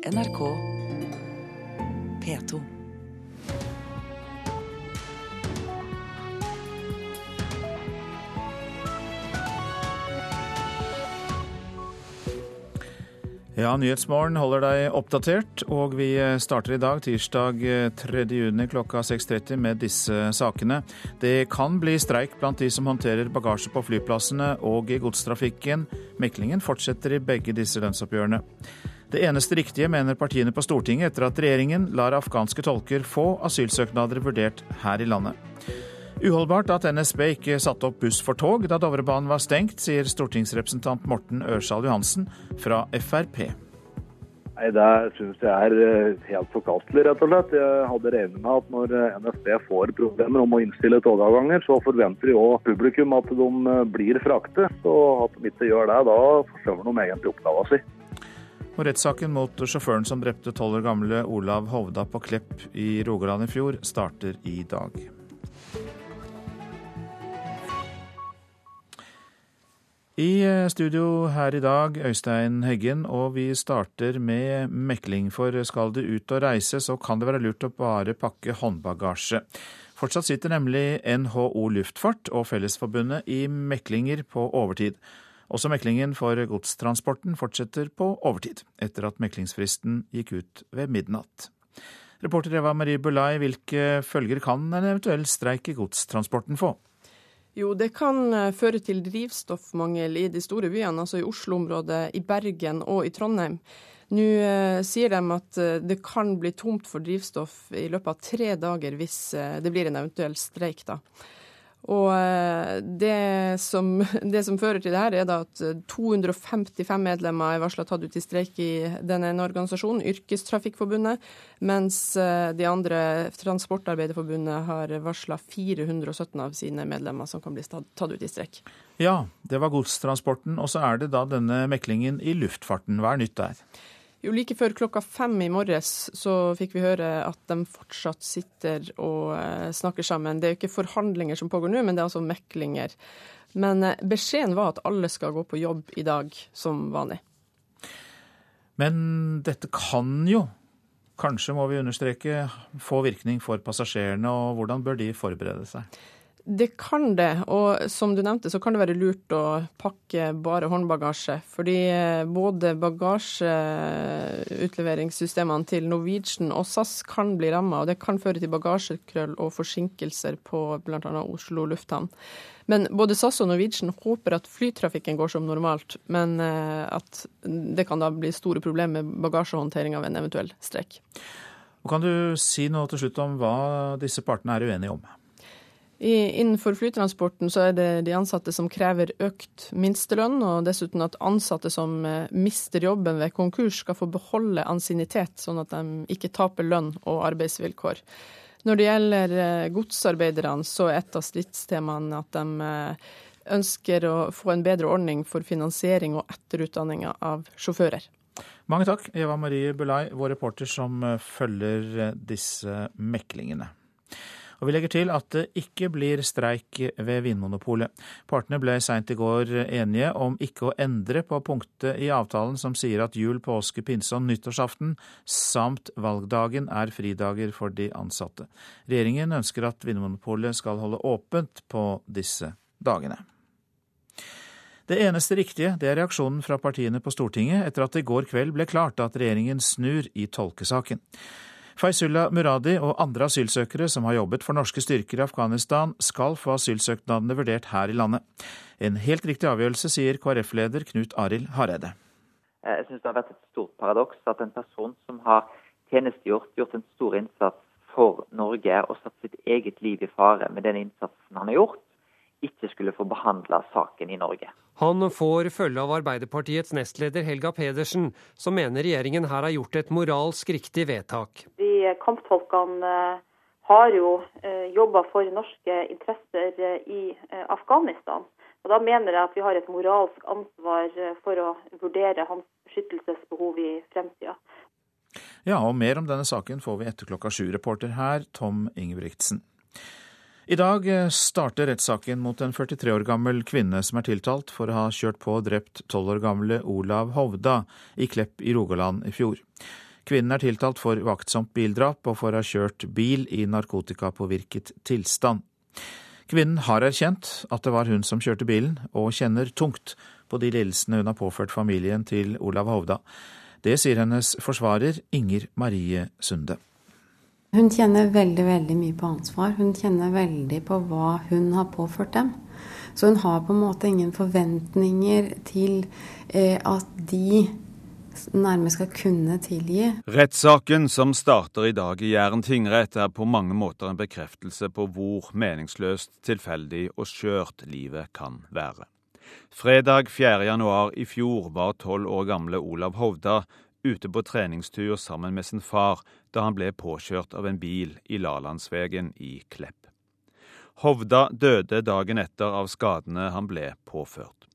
NRK P2. Ja, Nyhetsmorgen holder deg oppdatert, og vi starter i dag, tirsdag 3. juni klokka 6.30 med disse sakene. Det kan bli streik blant de som håndterer bagasje på flyplassene og i godstrafikken. Meklingen fortsetter i begge disse lønnsoppgjørene. Det eneste riktige, mener partiene på Stortinget, etter at regjeringen lar afghanske tolker få asylsøknader vurdert her i landet. Uholdbart at NSB ikke satte opp buss for tog da Dovrebanen var stengt, sier stortingsrepresentant Morten Ørsal Johansen fra Frp. Nei, Det syns jeg er eh, helt forkastelig, rett og slett. Jeg hadde regnet med at når eh, NSB får problemer om å innstille togavganger, så forventer jo publikum at de eh, blir fraktet. Og at de ikke gjør det, da forsømmer de egentlig oppgaven sin. Og Rettssaken mot sjåføren som drepte tolv år gamle Olav Hovda på Klepp i Rogaland i fjor, starter i dag. I studio her i dag, Øystein Heggen, og vi starter med mekling. For skal du ut og reise, så kan det være lurt å bare pakke håndbagasje. Fortsatt sitter nemlig NHO Luftfart og Fellesforbundet i meklinger på overtid. Også meklingen for godstransporten fortsetter på overtid, etter at meklingsfristen gikk ut ved midnatt. Reporter Eva Marie Bulai, hvilke følger kan en eventuell streik i godstransporten få? Jo, det kan eh, føre til drivstoffmangel i de store byene, altså i Oslo-området, i Bergen og i Trondheim. Nå eh, sier de at eh, det kan bli tomt for drivstoff i løpet av tre dager hvis det blir en eventuell streik. da. Og eh, det som, det som, fører til det her, er da at 255 medlemmer er varsla tatt ut i streik i den ene organisasjonen, Yrkestrafikkforbundet, mens eh, de andre, Transportarbeiderforbundet, har varsla 417 av sine medlemmer som kan bli tatt ut i streik. Ja, det var godstransporten. Og så er det da denne meklingen i luftfarten. Hva er nytt der? Jo, Like før klokka fem i morges så fikk vi høre at de fortsatt sitter og eh, snakker sammen. Det er jo ikke forhandlinger som pågår nå, men det er altså meklinger. Men eh, beskjeden var at alle skal gå på jobb i dag som vanlig. Men dette kan jo, kanskje må vi understreke, få virkning for passasjerene. Og hvordan bør de forberede seg? Det kan det, og som du nevnte, så kan det være lurt å pakke bare håndbagasje. Fordi både bagasjeutleveringssystemet til Norwegian og SAS kan bli ramma, og det kan føre til bagasjekrøll og forsinkelser på bl.a. Oslo lufthavn. Men både SAS og Norwegian håper at flytrafikken går som normalt, men eh, at det kan da bli store problemer med bagasjehåndtering av en eventuell streik. Kan du si noe til slutt om hva disse partene er uenige om? I, innenfor flytransporten så er det de ansatte som krever økt minstelønn, og dessuten at ansatte som eh, mister jobben ved konkurs skal få beholde ansiennitet, sånn at de ikke taper lønn og arbeidsvilkår. Når det gjelder eh, godsarbeiderne, så er et av stridstemaene at de eh, ønsker å få en bedre ordning for finansiering og etterutdanning av sjåfører. Mange takk, Eva Marie Bulai, vår reporter som følger disse meklingene. Og vi legger til at det ikke blir streik ved Vinmonopolet. Partene ble seint i går enige om ikke å endre på punktet i avtalen som sier at jul, påske, pinse og nyttårsaften samt valgdagen er fridager for de ansatte. Regjeringen ønsker at Vinmonopolet skal holde åpent på disse dagene. Det eneste riktige det er reaksjonen fra partiene på Stortinget etter at det i går kveld ble klart at regjeringen snur i tolkesaken. Faizullah Muradi og andre asylsøkere som har jobbet for norske styrker i Afghanistan, skal få asylsøknadene vurdert her i landet. En helt riktig avgjørelse, sier KrF-leder Knut Arild Hareide. Jeg syns det har vært et stort paradoks at en person som har tjenestegjort, gjort en stor innsats for Norge og satt sitt eget liv i fare med den innsatsen han har gjort, ikke skulle få behandla saken i Norge. Han får følge av Arbeiderpartiets nestleder Helga Pedersen, som mener regjeringen her har gjort et moralsk riktig vedtak. De kamptolkene har jo jobba for norske interesser i Afghanistan. Og Da mener jeg at vi har et moralsk ansvar for å vurdere hans beskyttelsesbehov i fremtida. Ja, og mer om denne saken får vi etter klokka sju. Reporter her, Tom Ingebrigtsen. I dag starter rettssaken mot en 43 år gammel kvinne som er tiltalt for å ha kjørt på og drept 12 år gamle Olav Hovda i Klepp i Rogaland i fjor. Kvinnen er tiltalt for vaktsomt bildrap og for å ha kjørt bil i narkotikapåvirket tilstand. Kvinnen har erkjent at det var hun som kjørte bilen, og kjenner tungt på de lidelsene hun har påført familien til Olav Hovda. Det sier hennes forsvarer Inger Marie Sunde. Hun kjenner veldig veldig mye på ansvar. Hun kjenner veldig på hva hun har påført dem. Så hun har på en måte ingen forventninger til eh, at de nærmest skal kunne tilgi. Rettssaken som starter i dag i Jæren tingrett er på mange måter en bekreftelse på hvor meningsløst, tilfeldig og skjørt livet kan være. Fredag 4. januar i fjor var tolv år gamle Olav Hovda ute på treningstur sammen med sin far da han ble påkjørt av en bil i Lalandsvegen i Klepp. Hovda døde dagen etter av skadene han ble påført.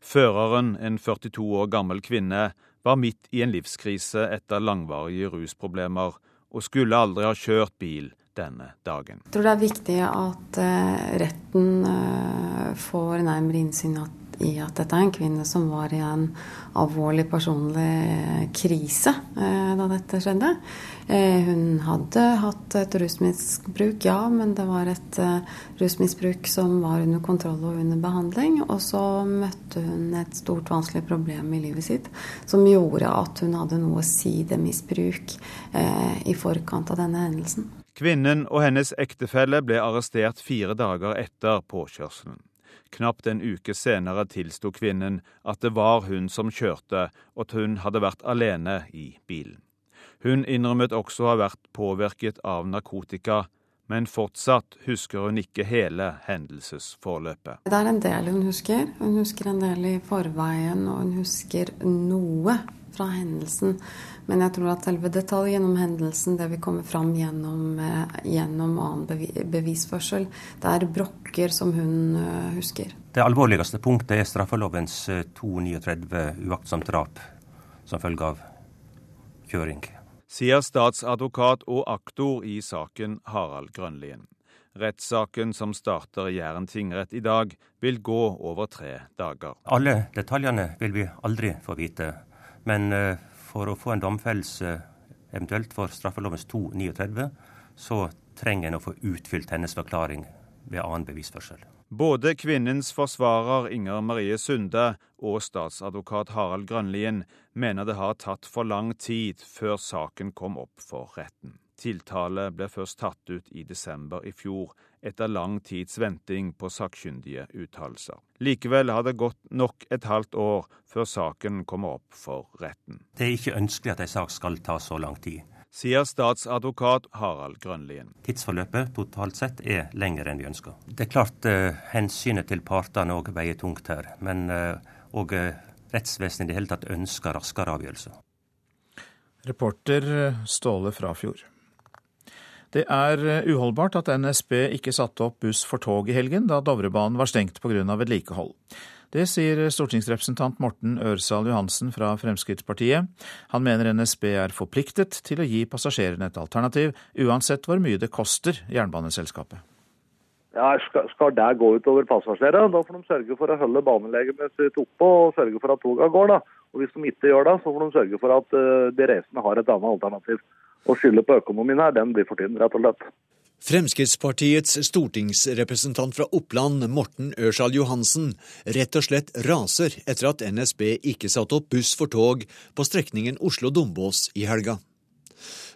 Føreren, en 42 år gammel kvinne, var midt i en livskrise etter langvarige rusproblemer og skulle aldri ha kjørt bil denne dagen. Jeg tror det er viktig at uh, retten uh, får nærmere innsyn i at dette er en kvinne som var i en alvorlig personlig krise uh, da dette skjedde. Eh, hun hadde hatt et rusmisbruk, ja, men det var et eh, rusmisbruk som var under kontroll og under behandling. Og så møtte hun et stort, vanskelig problem i livet sitt som gjorde at hun hadde noe sidemisbruk eh, i forkant av denne hendelsen. Kvinnen og hennes ektefelle ble arrestert fire dager etter påkjørselen. Knapt en uke senere tilsto kvinnen at det var hun som kjørte, og at hun hadde vært alene i bilen. Hun innrømmet også å ha vært påvirket av narkotika, men fortsatt husker hun ikke hele hendelsesforløpet. Det er en del hun husker. Hun husker en del i forveien, og hun husker noe fra hendelsen. Men jeg tror at selve detaljen om hendelsen, det vil komme fram gjennom, eh, gjennom annen bevisførsel. Det er brokker som hun eh, husker. Det alvorligste punktet er straffelovens 239 eh, uaktsomt drap som følge av kjøring sier statsadvokat og aktor i saken Harald Grønlien. Rettssaken som starter i Jæren tingrett i dag, vil gå over tre dager. Alle detaljene vil vi aldri få vite, men for å få en domfellelse, eventuelt for straffelovens 239, så trenger en å få utfylt hennes forklaring ved annen bevisførsel. Både kvinnens forsvarer Inger Marie Sunde og statsadvokat Harald Grønlien mener det har tatt for lang tid før saken kom opp for retten. Tiltale ble først tatt ut i desember i fjor, etter lang tids venting på sakkyndige uttalelser. Likevel har det gått nok et halvt år før saken kommer opp for retten. Det er ikke ønskelig at en sak skal ta så lang tid sier statsadvokat Harald Grønlien. Tidsforløpet totalt sett er lengre enn vi ønsker. Det er klart eh, hensynet til partene òg veier tungt her, men òg eh, eh, rettsvesenet i det hele tatt ønsker raskere avgjørelser. Reporter eh, Ståle Frafjord. Det er eh, uholdbart at NSB ikke satte opp buss for tog i helgen, da Dovrebanen var stengt pga. vedlikehold. Det sier stortingsrepresentant Morten Ørsal Johansen fra Fremskrittspartiet. Han mener NSB er forpliktet til å gi passasjerene et alternativ, uansett hvor mye det koster jernbaneselskapet. Ja, Skal det gå utover passasjerene, da får de sørge for å holde banelegemet sitt oppe og sørge for at togene går. da. Og Hvis de ikke gjør det, så får de sørge for at eh, de reisende har et annet alternativ. Å skylde på økonomien her, den blir for tynn, rett og slett. Fremskrittspartiets stortingsrepresentant fra Oppland, Morten Ørsal Johansen, rett og slett raser etter at NSB ikke satte opp buss for tog på strekningen Oslo-Dombås i helga.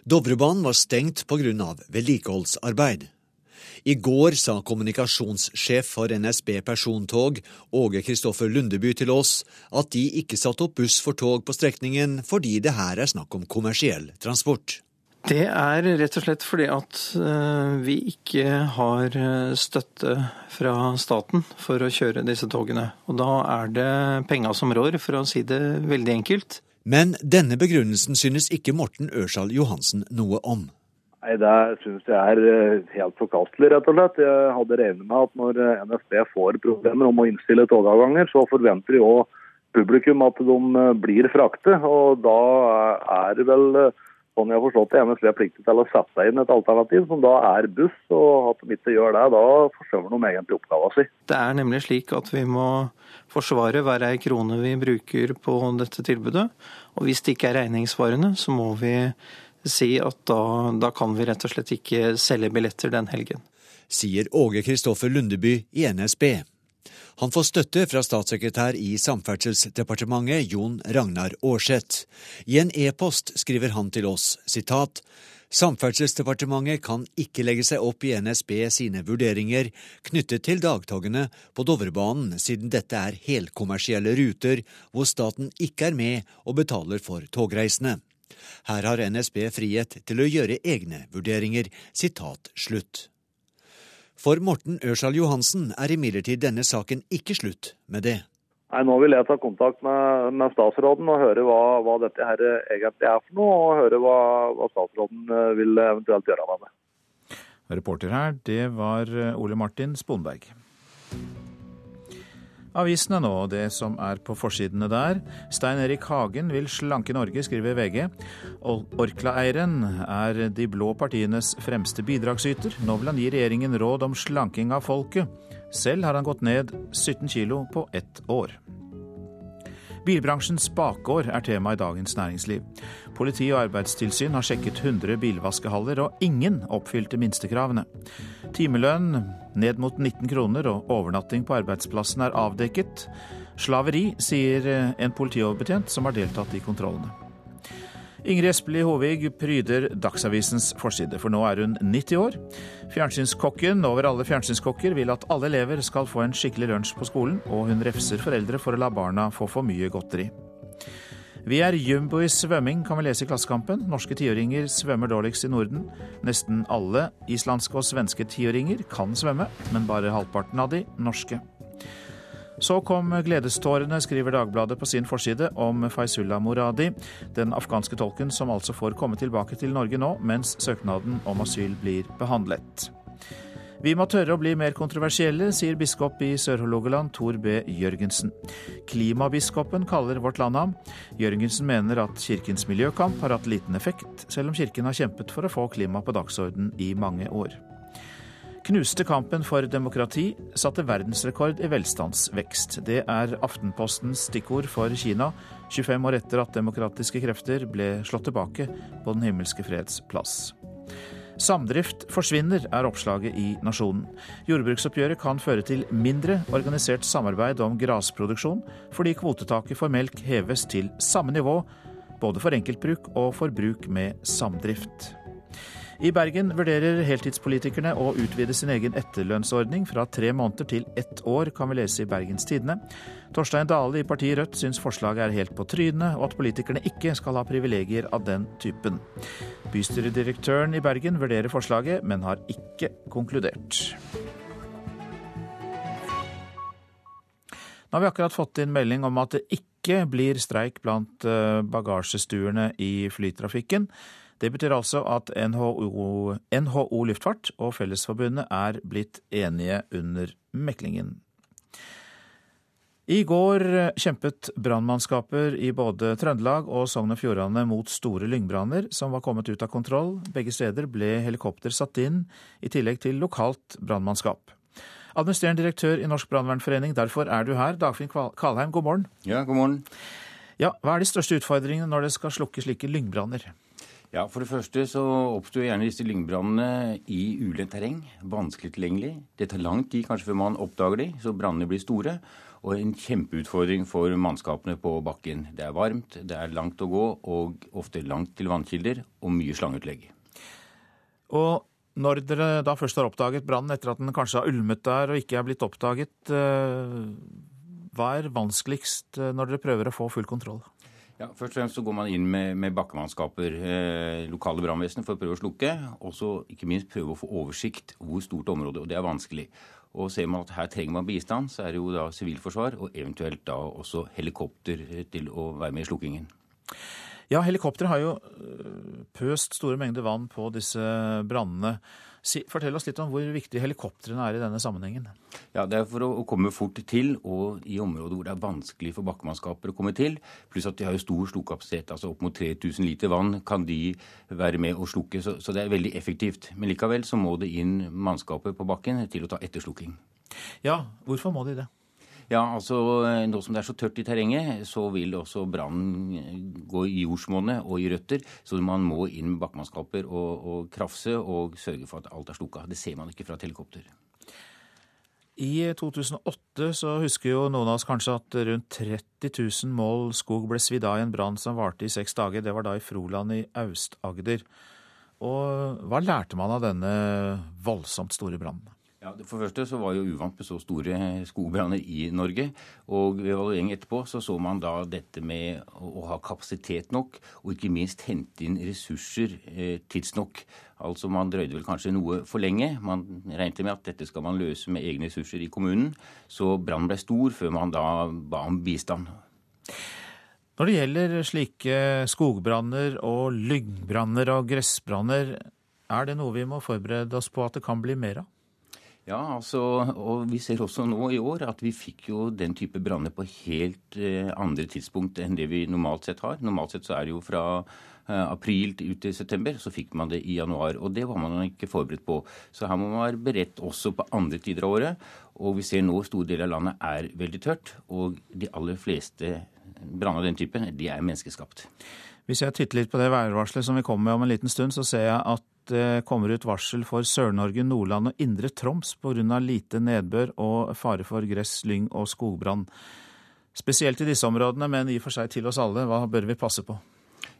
Dovrebanen var stengt pga. vedlikeholdsarbeid. I går sa kommunikasjonssjef for NSB persontog, Åge Kristoffer Lundeby, til oss at de ikke satte opp buss for tog på strekningen fordi det her er snakk om kommersiell transport. Det er rett og slett fordi at eh, vi ikke har eh, støtte fra staten for å kjøre disse togene. Og da er det penga som rår, for å si det veldig enkelt. Men denne begrunnelsen synes ikke Morten Ørsal Johansen noe om. Nei, Det synes jeg er eh, helt forkastelig, rett og slett. Jeg hadde regnet med at når NSB får problemer om å innstille togavganger, så forventer jo publikum at de blir fraktet. Og da er det vel sånn jeg har forstått det, NSB er pliktig til å sette inn et alternativ som da er buss. og At de ikke gjør det, da forsømmer de egentlig oppgaven sin. Det er nemlig slik at vi må forsvare hver ei krone vi bruker på dette tilbudet. Og hvis det ikke er regningssvarende, så må vi si at da, da kan vi rett og slett ikke selge billetter den helgen. Sier Åge Kristoffer Lundeby i NSB. Han får støtte fra statssekretær i Samferdselsdepartementet Jon Ragnar Aarseth. I en e-post skriver han til oss sitat Samferdselsdepartementet kan ikke legge seg opp i NSB sine vurderinger knyttet til dagtogene på Dovrebanen, siden dette er helkommersielle ruter hvor staten ikke er med og betaler for togreisene. Her har NSB frihet til å gjøre egne vurderinger. Sitat slutt. For Morten Ørsal Johansen er imidlertid denne saken ikke slutt med det. Nei, Nå vil jeg ta kontakt med, med statsråden og høre hva, hva, dette her egentlig er for noe, og høre hva, hva statsråden eh, vil eventuelt gjøre med det. Reporter her, det var eh, Ole Martin Sponberg. Avisene nå, det som er på forsidene der. Stein Erik Hagen vil slanke Norge, skriver VG. Orkla-eieren er de blå partienes fremste bidragsyter. Nå vil han gi regjeringen råd om slanking av folket. Selv har han gått ned 17 kilo på ett år. Bilbransjens bakgård er tema i Dagens Næringsliv. Politi og arbeidstilsyn har sjekket 100 bilvaskehaller, og ingen oppfylte minstekravene. Timelønn ned mot 19 kroner og overnatting på arbeidsplassen er avdekket. Slaveri, sier en politioverbetjent som har deltatt i kontrollene. Ingrid Espelid Hovig pryder Dagsavisens forside, for nå er hun 90 år. Fjernsynskokken over alle fjernsynskokker vil at alle elever skal få en skikkelig lunsj på skolen, og hun refser foreldre for å la barna få for mye godteri. Vi er jumbo i svømming, kan vi lese i Klassekampen. Norske tiåringer svømmer dårligst i Norden. Nesten alle islandske og svenske tiåringer kan svømme, men bare halvparten av de norske. Så kom gledestårene, skriver Dagbladet på sin forside, om Faizullah Moradi, den afghanske tolken som altså får komme tilbake til Norge nå, mens søknaden om asyl blir behandlet. Vi må tørre å bli mer kontroversielle, sier biskop i Sør-Hålogaland Tor B. Jørgensen. Klimabiskopen kaller Vårt Land ham. Jørgensen mener at kirkens miljøkamp har hatt liten effekt, selv om kirken har kjempet for å få klima på dagsorden i mange år knuste kampen for demokrati, satte verdensrekord i velstandsvekst. Det er Aftenpostens stikkord for Kina, 25 år etter at demokratiske krefter ble slått tilbake på Den himmelske freds plass. Samdrift forsvinner, er oppslaget i Nasjonen. Jordbruksoppgjøret kan føre til mindre organisert samarbeid om grasproduksjon, fordi kvotetaket for melk heves til samme nivå, både for enkeltbruk og for bruk med samdrift. I Bergen vurderer heltidspolitikerne å utvide sin egen etterlønnsordning fra tre måneder til ett år, kan vi lese i Bergens Tidende. Torstein Dale i partiet Rødt syns forslaget er helt på trynet, og at politikerne ikke skal ha privilegier av den typen. Bystyredirektøren i Bergen vurderer forslaget, men har ikke konkludert. Nå har vi akkurat fått inn melding om at det ikke blir streik blant eh, bagasjestuerne i flytrafikken. Det betyr altså at NHO, NHO Luftfart og Fellesforbundet er blitt enige under meklingen. I går kjempet brannmannskaper i både Trøndelag og Sogn og Fjordane mot store lyngbranner som var kommet ut av kontroll. Begge steder ble helikopter satt inn, i tillegg til lokalt brannmannskap. Administrerende direktør i Norsk brannvernforening, derfor er du her. Dagfinn Kalheim, god morgen. Ja, god morgen. Ja, Hva er de største utfordringene når det skal slukke slike lyngbranner? Ja, For det første så oppstår gjerne disse lyngbrannene i ulendt terreng. Vanskelig tilgjengelig. Det tar lang tid kanskje før man oppdager de, så brannene blir store. Og en kjempeutfordring for mannskapene på bakken. Det er varmt, det er langt å gå, og ofte langt til vannkilder, og mye slangeutlegg. Og når dere da først har oppdaget brannen etter at den kanskje har ulmet der og ikke er blitt oppdaget, eh, hva er vanskeligst eh, når dere prøver å få full kontroll? Ja, Først og fremst så går man inn med, med bakkemannskaper, eh, lokale brannvesen, for å prøve å slukke. Og så ikke minst prøve å få oversikt hvor stort område, og det er vanskelig. Og ser man at her trenger man bistand, så er det jo da sivilforsvar og eventuelt da også helikopter til å være med i slukkingen. Ja, helikopter har jo øh, pøst store mengder vann på disse brannene. Fortell oss litt om hvor viktig helikoptrene er i denne sammenhengen. Ja, Det er for å komme fort til, og i områder hvor det er vanskelig for bakkemannskaper å komme til. Pluss at de har jo stor slukkapasitet. altså Opp mot 3000 liter vann kan de være med å slukke. Så, så det er veldig effektivt. Men likevel så må det inn mannskaper på bakken til å ta etterslukking. Ja, hvorfor må de det? Ja, altså Nå som det er så tørt i terrenget, så vil også brannen gå i jordsmonnet og i røtter. Så man må inn med bakkemannskaper og, og krafse og sørge for at alt er slukka. Det ser man ikke fra et helikopter. I 2008 så husker jo noen av oss kanskje at rundt 30 000 mål skog ble svidd av i en brann som varte i seks dager. Det var da i Froland i Aust-Agder. Og hva lærte man av denne voldsomt store brannen? Ja, For det første så var jo uvant med så store skogbranner i Norge. Og ved evaluering etterpå så så man da dette med å ha kapasitet nok, og ikke minst hente inn ressurser eh, tidsnok. Altså man drøyde vel kanskje noe for lenge. Man regnet med at dette skal man løse med egne ressurser i kommunen. Så brannen ble stor før man da ba om bistand. Når det gjelder slike skogbranner og lyngbranner og gressbranner, er det noe vi må forberede oss på at det kan bli mer av? Ja, altså, og vi ser også nå i år at vi fikk jo den type branner på helt eh, andre tidspunkt enn det vi normalt sett har. Normalt sett så er det jo fra eh, april ut til september, så fikk man det i januar. Og det var man ikke forberedt på. Så her må man være beredt også på andre tider av året. Og vi ser nå store deler av landet er veldig tørt, og de aller fleste branner av den typen, de er menneskeskapt. Hvis jeg titter litt på det værvarselet som vi kommer med om en liten stund, så ser jeg at det kommer ut varsel for Sør-Norge, Nordland og Indre Troms pga. lite nedbør og fare for gress, lyng og skogbrann. Spesielt i disse områdene, men i og for seg til oss alle. Hva bør vi passe på?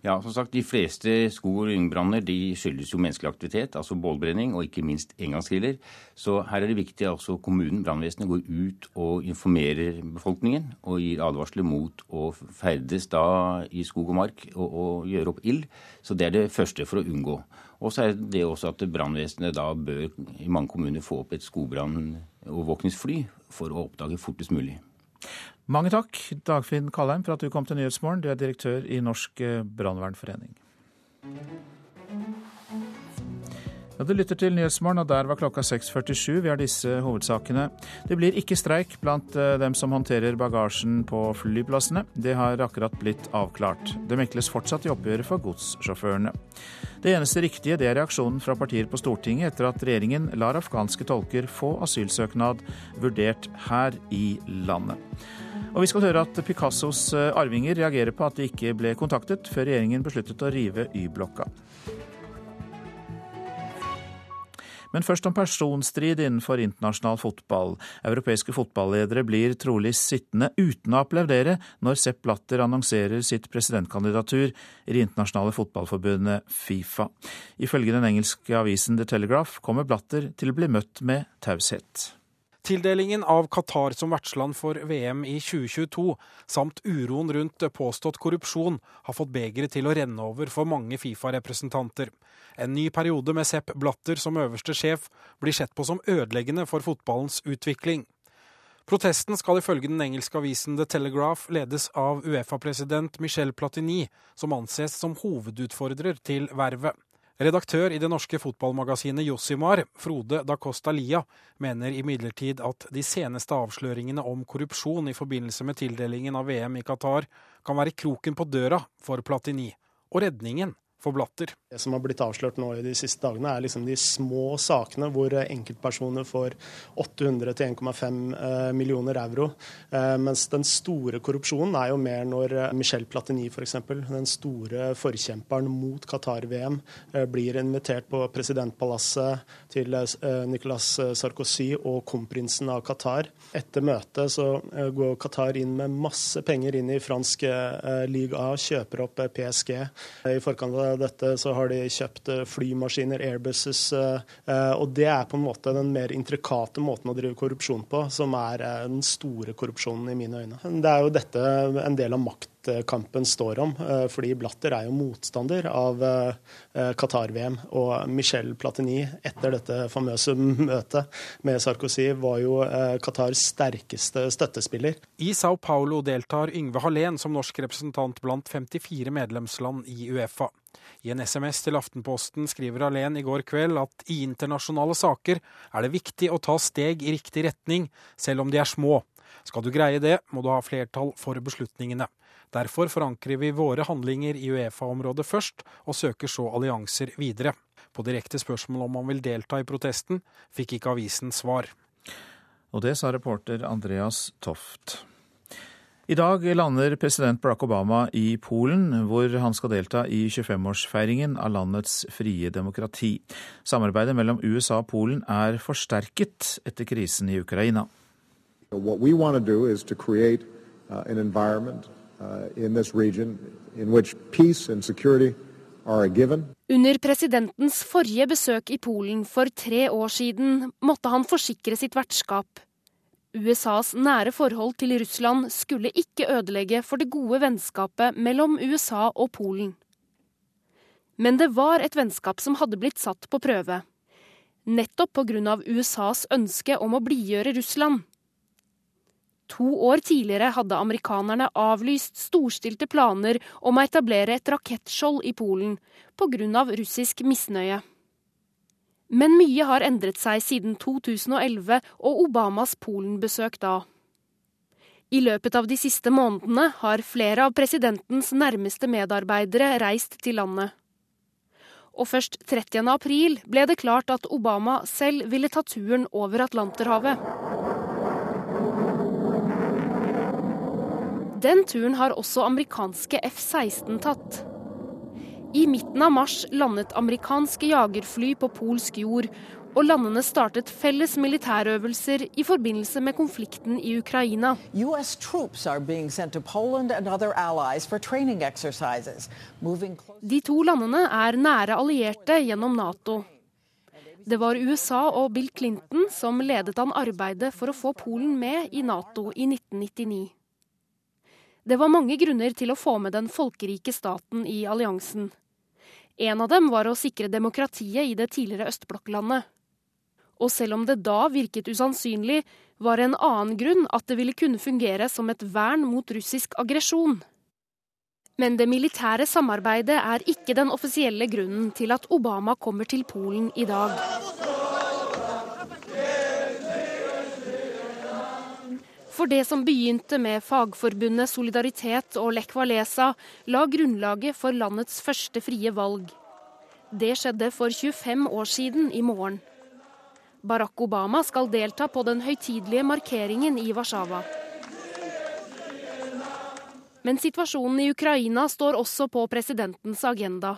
Ja, som sagt, De fleste skog- og lyngbranner skyldes jo menneskelig aktivitet, altså bålbrenning, og ikke minst engangsgriller. Så her er det viktig at altså kommunen, brannvesenet, går ut og informerer befolkningen og gir advarsler mot å ferdes da i skog og mark og, og gjøre opp ild. Så det er det første for å unngå. Og så er det også at brannvesenet da bør i mange kommuner få opp et skogbrannovervåkningsfly for å oppdage fortest mulig. Mange takk, Dagfinn Kalheim, for at du kom til Nyhetsmorgen. Du er direktør i Norsk brannvernforening. Ja, Du lytter til Nyhetsmorgen, og der var klokka 6.47. Vi har disse hovedsakene. Det blir ikke streik blant eh, dem som håndterer bagasjen på flyplassene. Det har akkurat blitt avklart. Det mekles fortsatt i oppgjøret for godssjåførene. Det eneste riktige det er reaksjonen fra partier på Stortinget etter at regjeringen lar afghanske tolker få asylsøknad vurdert her i landet. Og vi skal høre at Picassos eh, arvinger reagerer på at de ikke ble kontaktet før regjeringen besluttet å rive Y-blokka. Men først om personstrid innenfor internasjonal fotball. Europeiske fotballedere blir trolig sittende uten å applaudere når Sepp Blatter annonserer sitt presidentkandidatur i det internasjonale fotballforbundet Fifa. Ifølge den engelske avisen The Telegraph kommer Blatter til å bli møtt med taushet. Tildelingen av Qatar som vertsland for VM i 2022, samt uroen rundt påstått korrupsjon, har fått begeret til å renne over for mange Fifa-representanter. En ny periode med Sepp Blatter som øverste sjef blir sett på som ødeleggende for fotballens utvikling. Protesten skal ifølge den engelske avisen The Telegraph ledes av Uefa-president Michel Platini, som anses som hovedutfordrer til vervet. Redaktør i det norske fotballmagasinet Jossimar, Frode da Costa Lia, mener imidlertid at de seneste avsløringene om korrupsjon i forbindelse med tildelingen av VM i Qatar kan være kroken på døra for Platini, og redningen for Blatter. Det som har blitt avslørt nå i de siste dagene, er liksom de små sakene hvor enkeltpersoner får 800-1,5 eh, millioner euro. Eh, mens den store korrupsjonen er jo mer når eh, Michel Platini f.eks., den store forkjemperen mot Qatar-VM, blir invitert på presidentpalasset til Nicolas Sarkozy og kronprinsen av Qatar. Etter møtet så går Qatar inn med masse penger inn i fransk liga, kjøper opp PSG. I forkant av dette så har de kjøpt eh, flymaskiner, airbuses. Eh, og det er på en måte den mer intrikate måten å drive korrupsjon på, som er eh, den store korrupsjonen i mine øyne. Det er jo dette en del av maktkampen står om. Fordi Blatter er jo motstander av Qatar-VM. Og Michel Platini, etter dette famøse møtet med Sarkozy, var jo Qatars sterkeste støttespiller. I Sao Paulo deltar Yngve Hallén som norsk representant blant 54 medlemsland i Uefa. I en SMS til Aftenposten skriver Alén i går kveld at i internasjonale saker er det viktig å ta steg i riktig retning, selv om de er små. Skal du greie det, må du ha flertall for beslutningene. Derfor forankrer vi våre handlinger i Uefa-området først, og søker så allianser videre. På direkte spørsmål om han vil delta i protesten, fikk ikke avisen svar. Og det sa reporter Andreas Toft. I dag lander president Barack Obama i Polen, hvor han skal delta i 25-årsfeiringen av landets frie demokrati. Samarbeidet mellom USA og Polen er forsterket etter krisen i Ukraina. What we want to do is to create uh, an environment uh, in this region in which peace and security are a given. Under presidentens forrige besøk i Polen for tre år siden måtte han forsikre sitt vertskap USAs nære forhold til Russland skulle ikke ødelegge for det gode vennskapet mellom USA og Polen. Men det var et vennskap som hadde blitt satt på prøve. Nettopp pga. USAs ønske om å blidgjøre Russland. To år tidligere hadde amerikanerne avlyst storstilte planer om å etablere et rakettskjold i Polen pga. russisk misnøye. Men mye har endret seg siden 2011 og Obamas Polen-besøk da. I løpet av de siste månedene har flere av presidentens nærmeste medarbeidere reist til landet. Og først 30. april ble det klart at Obama selv ville ta turen over Atlanterhavet. Den turen har også amerikanske F-16 tatt. I midten av mars landet amerikanske jagerfly på polsk jord, og landene startet felles militærøvelser i forbindelse med konflikten i Ukraina. De to landene er nære allierte gjennom Nato. Det var USA og Bill Clinton som ledet an arbeidet for å få Polen med i Nato i 1999. Det var mange grunner til å få med den folkerike staten i alliansen. En av dem var å sikre demokratiet i det tidligere østblokklandet. Og selv om det da virket usannsynlig, var en annen grunn at det ville kunne fungere som et vern mot russisk aggresjon. Men det militære samarbeidet er ikke den offisielle grunnen til at Obama kommer til Polen i dag. For det som begynte med fagforbundet Solidaritet og Lekvalesa, la grunnlaget for landets første frie valg. Det skjedde for 25 år siden i morgen. Barack Obama skal delta på den høytidelige markeringen i Warszawa. Men situasjonen i Ukraina står også på presidentens agenda.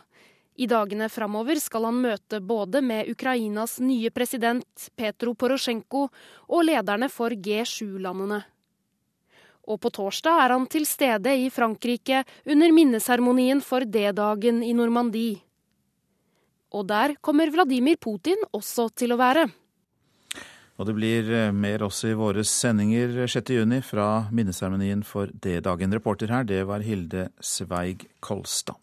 I dagene framover skal han møte både med Ukrainas nye president Petro Porosjenko og lederne for G7-landene. Og på torsdag er han til stede i Frankrike under minneseremonien for D-dagen i Normandie. Og der kommer Vladimir Putin også til å være. Og det blir eh, mer også i våre sendinger 6.6 fra minneseremonien for D-dagen. Reporter her, det var Hilde Sveig Kolstad.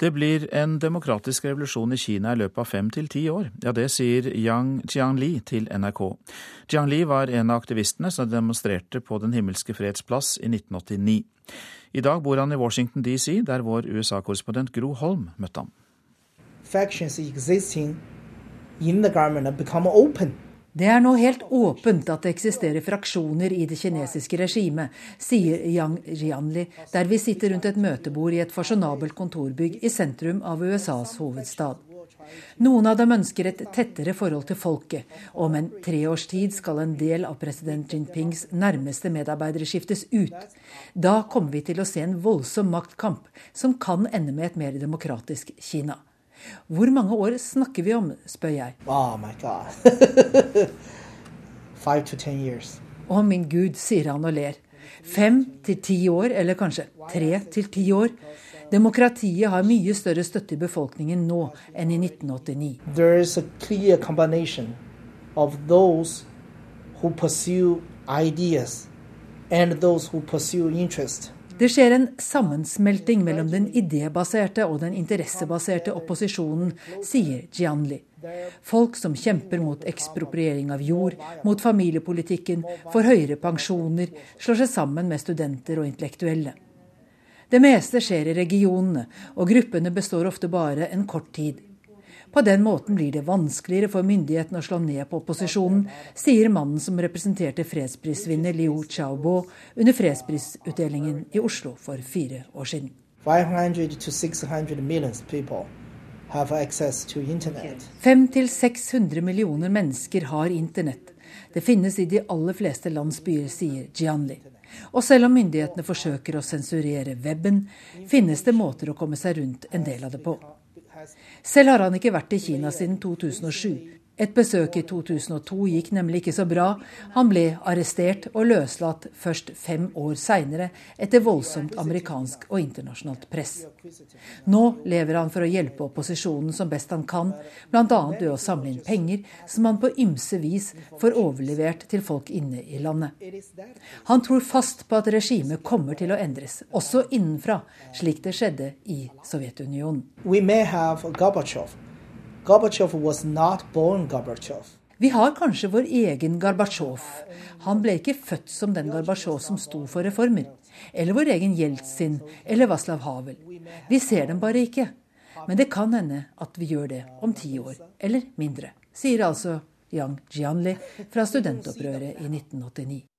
Det blir en demokratisk revolusjon i Kina i løpet av fem til ti år. Ja, det sier Yang Jiangli til NRK. Jiangli var en av aktivistene som demonstrerte på Den himmelske freds plass i 1989. I dag bor han i Washington DC, der vår USA-korrespondent Gro Holm møtte ham. Factions existing in the government become open. Det er nå helt åpent at det eksisterer fraksjoner i det kinesiske regimet, sier Yang Jianli, der vi sitter rundt et møtebord i et fasjonabelt kontorbygg i sentrum av USAs hovedstad. Noen av dem ønsker et tettere forhold til folket. Om en tre års tid skal en del av president Jinpings nærmeste medarbeidere skiftes ut. Da kommer vi til å se en voldsom maktkamp som kan ende med et mer demokratisk Kina. Hvor mange år snakker vi om, spør jeg. Oh my God. Five to ten years. Å min gud, sier han og ler. Fem til ti år, eller kanskje tre til ti år. Demokratiet har mye større støtte i befolkningen nå enn i 1989. There is a clear combination of those who pursue ideas and those who pursue interest. Det skjer en sammensmelting mellom den idébaserte og den interessebaserte opposisjonen, sier Gianli. Folk som kjemper mot ekspropriering av jord, mot familiepolitikken, for høyere pensjoner, slår seg sammen med studenter og intellektuelle. Det meste skjer i regionene, og gruppene består ofte bare en kort tid. På den måten blir det vanskeligere for myndighetene å slå ned på opposisjonen, sier mannen som representerte fredsprisvinner Liu Xiaobo under fredsprisutdelingen i Oslo for fire år siden. 500-600 millioner mennesker har internett. Det finnes i de aller fleste landsbyer, sier Gianli. Og selv om myndighetene forsøker å sensurere weben, finnes det måter å komme seg rundt en del av det på. Selv har han ikke vært i Kina siden 2007. Et besøk i 2002 gikk nemlig ikke så bra. Han ble arrestert og løslatt først fem år seinere, etter voldsomt amerikansk og internasjonalt press. Nå lever han for å hjelpe opposisjonen som best han kan, bl.a. ved å samle inn penger som han på ymse vis får overlevert til folk inne i landet. Han tror fast på at regimet kommer til å endres, også innenfra, slik det skjedde i Sovjetunionen. Gorbachev. Was not born Gorbatsjov. Vi har kanskje vår egen Gorbatsjov. Han ble ikke født som den Gorbatsjov som sto for reformer. Eller vår egen Jeltsin eller Vaslav Havel. Vi ser dem bare ikke. Men det kan hende at vi gjør det om ti år, eller mindre, sier altså Yang Jianli fra studentopprøret i 1989.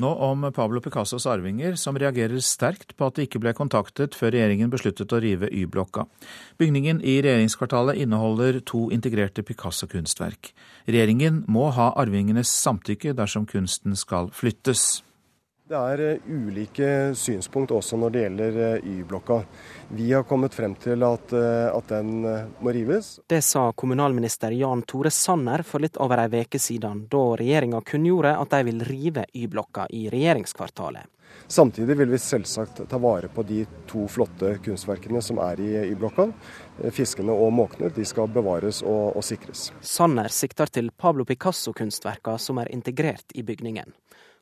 Nå om Pablo Picassos arvinger, som reagerer sterkt på at de ikke ble kontaktet før regjeringen besluttet å rive Y-blokka. Bygningen i regjeringskvartalet inneholder to integrerte Picasso-kunstverk. Regjeringen må ha arvingenes samtykke dersom kunsten skal flyttes. Det er eh, ulike synspunkt også når det gjelder eh, Y-blokka. Vi har kommet frem til at, eh, at, den må rives. Det sa kommunalminister Jan Tore Sanner for litt over ei uke siden, da regjeringa kunngjorde at de vil rive Y-blokka i regjeringskvartalet. Samtidig vil vi selvsagt ta vare på de to flotte kunstverkene som er i Y-blokka. Fiskene og måkene de skal bevares og, og sikres. Sanner sikter til Pablo Picasso-kunstverka som er integrert i bygningen.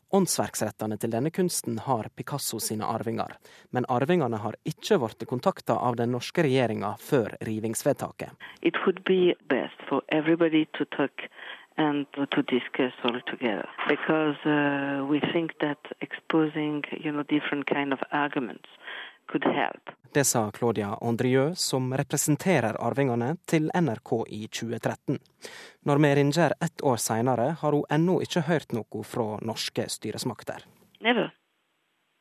Åndsverksrettene til denne kunsten har Picasso sine arvinger, men arvingene har ikke blitt kontakta av den norske regjeringa før rivingsvedtaket. It would be best for everybody to talk and to discuss all together, because uh, we think that exposing, you know, kind of arguments det sa Claudia Andrieu, som representerer arvingene, til NRK i 2013. Når vi ringer ett år seinere, har hun ennå ikke hørt noe fra norske styresmakter. Never.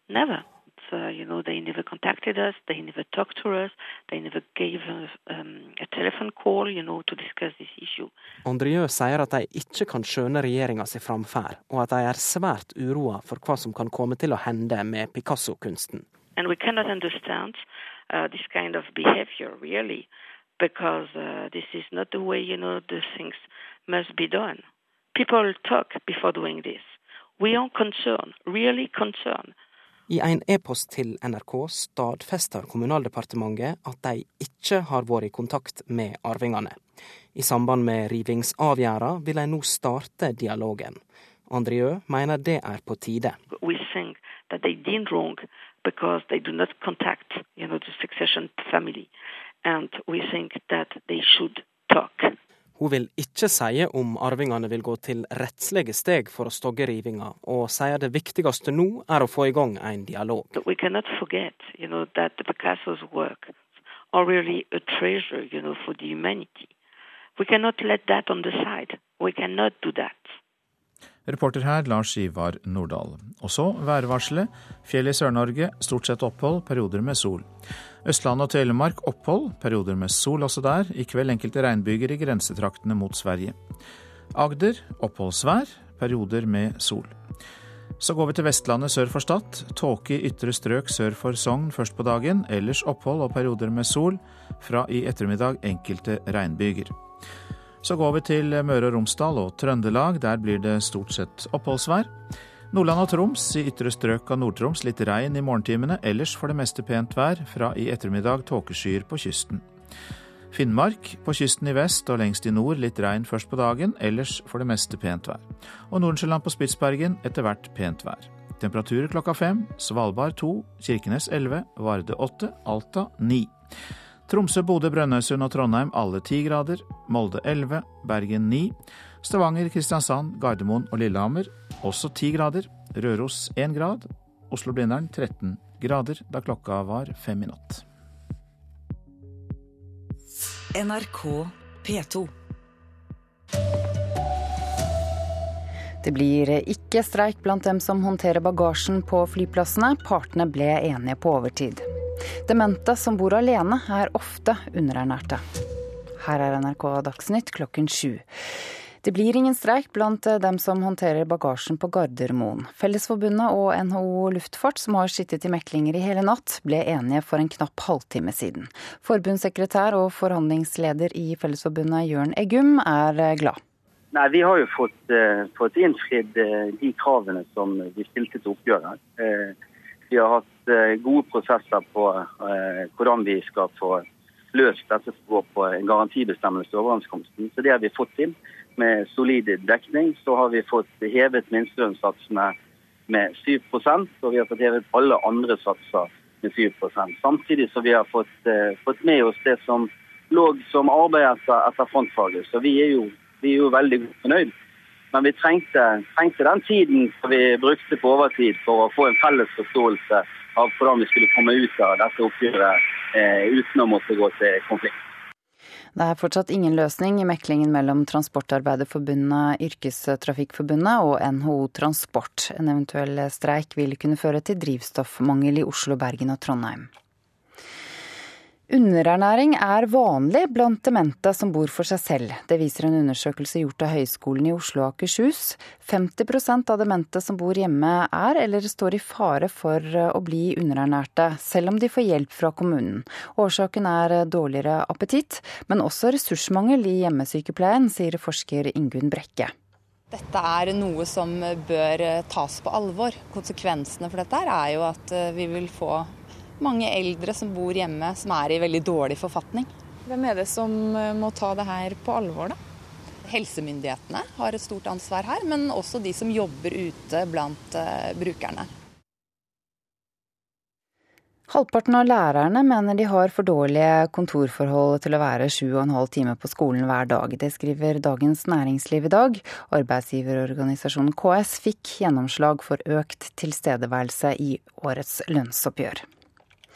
Never. So, you know, they never contacted us, they never talked to us, they never gave us um, a telephone call, you know, to discuss this issue. Andrieu sier at de ikke kan skjønne regjeringa si framferd, og at de er svært uroa for hva som kan komme til å hende med Picasso-kunsten. And we cannot understand uh, this kind of behavior, really, because uh, this is not the way, you know, the things must be done. People talk before doing this. We are concerned, really concerned. I en e-post til NRK stadfester Kommunaldepartementet at de ikke har vært i kontakt med arvingene. I samband med rivingsavgjerda vil de nå starte dialogen. Mener det er på tide. We think that they did wrong because they do not contact you know, the succession family. And we think that they should talk. Hun vil ikke si om arvingene vil gå til rettslige steg for å stogge rivinga, og sier det viktigste nå er å få i gang en dialog. We cannot forget you know, that the Picasso's work are really a treasure you know, for the humanity. We cannot let that on the side. We cannot do that. Reporter her Lars Ivar Nordahl. Og så værvarselet. Fjell i Sør-Norge stort sett opphold, perioder med sol. Østlandet og Telemark opphold, perioder med sol også der. I kveld enkelte regnbyger i grensetraktene mot Sverige. Agder oppholdsvær, perioder med sol. Så går vi til Vestlandet sør for Stad. Tåke i ytre strøk sør for Sogn først på dagen. Ellers opphold og perioder med sol. Fra i ettermiddag enkelte regnbyger. Så går vi til Møre og Romsdal og Trøndelag. Der blir det stort sett oppholdsvær. Nordland og Troms, i ytre strøk av Nord-Troms litt regn i morgentimene. Ellers for det meste pent vær. Fra i ettermiddag tåkeskyer på kysten. Finnmark på kysten i vest og lengst i nord litt regn først på dagen. Ellers for det meste pent vær. Og Nordensjøland på Spitsbergen etter hvert pent vær. Temperaturer klokka fem. Svalbard to, Kirkenes elleve, Varde åtte, Alta ni. Tromsø, Bodø, Brønnøysund og Trondheim alle 10 grader. Molde 11, Bergen 9. Stavanger, Kristiansand, Gardermoen og Lillehammer også 10 grader. Røros 1 grad. Oslo-Blindern 13 grader da klokka var fem i natt. NRK P2. Det blir ikke streik blant dem som håndterer bagasjen på flyplassene. Partene ble enige på overtid. Demente som bor alene, er ofte underernærte. Her er NRK Dagsnytt klokken sju. Det blir ingen streik blant dem som håndterer bagasjen på Gardermoen. Fellesforbundet og NHO Luftfart, som har sittet i meklinger i hele natt, ble enige for en knapp halvtime siden. Forbundssekretær og forhandlingsleder i Fellesforbundet Jørn Eggum er glad. Nei, Vi har jo fått, uh, fått innfridd uh, de kravene som vi stilte til oppgjøret. Uh, vi har hatt gode prosesser på hvordan vi skal få løst dette som går på en garantibestemmelse i overenskomsten. Så det har vi fått til. Med solid dekning så har vi fått hevet minstelønnssatsene med 7 og vi har fått hevet alle andre satser med 7 Samtidig som vi har fått, fått, med oss det som lå som arbeid etter, etter frontfaget. Så vi er jo vi er jo veldig fornøyd. Men vi trengte, trengte den tiden som vi brukte på overtid for å få en felles forståelse av hvordan vi skulle komme ut av dette oppgjøret eh, uten å måtte gå til konflikt. Det er fortsatt ingen løsning i meklingen mellom Transportarbeiderforbundet, Yrkestrafikkforbundet og NHO Transport. En eventuell streik vil kunne føre til drivstoffmangel i Oslo, Bergen og Trondheim. Underernæring er vanlig blant demente som bor for seg selv. Det viser en undersøkelse gjort av Høgskolen i Oslo og Akershus. 50% av demente som bor hjemme er eller står i fare for å bli underernærte, selv om de får hjelp fra kommunen. Årsaken er dårligere appetitt, men også ressursmangel i hjemmesykepleien, sier forsker Ingunn Brekke. Dette er noe som bør tas på alvor. Konsekvensene for dette er jo at vi vil få mange eldre som bor hjemme som er i veldig dårlig forfatning. Hvem er det som eh, må ta det her på alvor, da? Helsemyndighetene har et stort ansvar her, men også de som jobber ute blant uh, brukerne. Halvparten av lærerne mener de har for dårlige kontorforhold til å være sju og en halv time på skolen hver dag. Det skriver Dagens Næringsliv i dag. Arbeidsgiverorganisasjonen KS fikk gjennomslag for økt tilstedeværelse i årets lønnsoppgjør.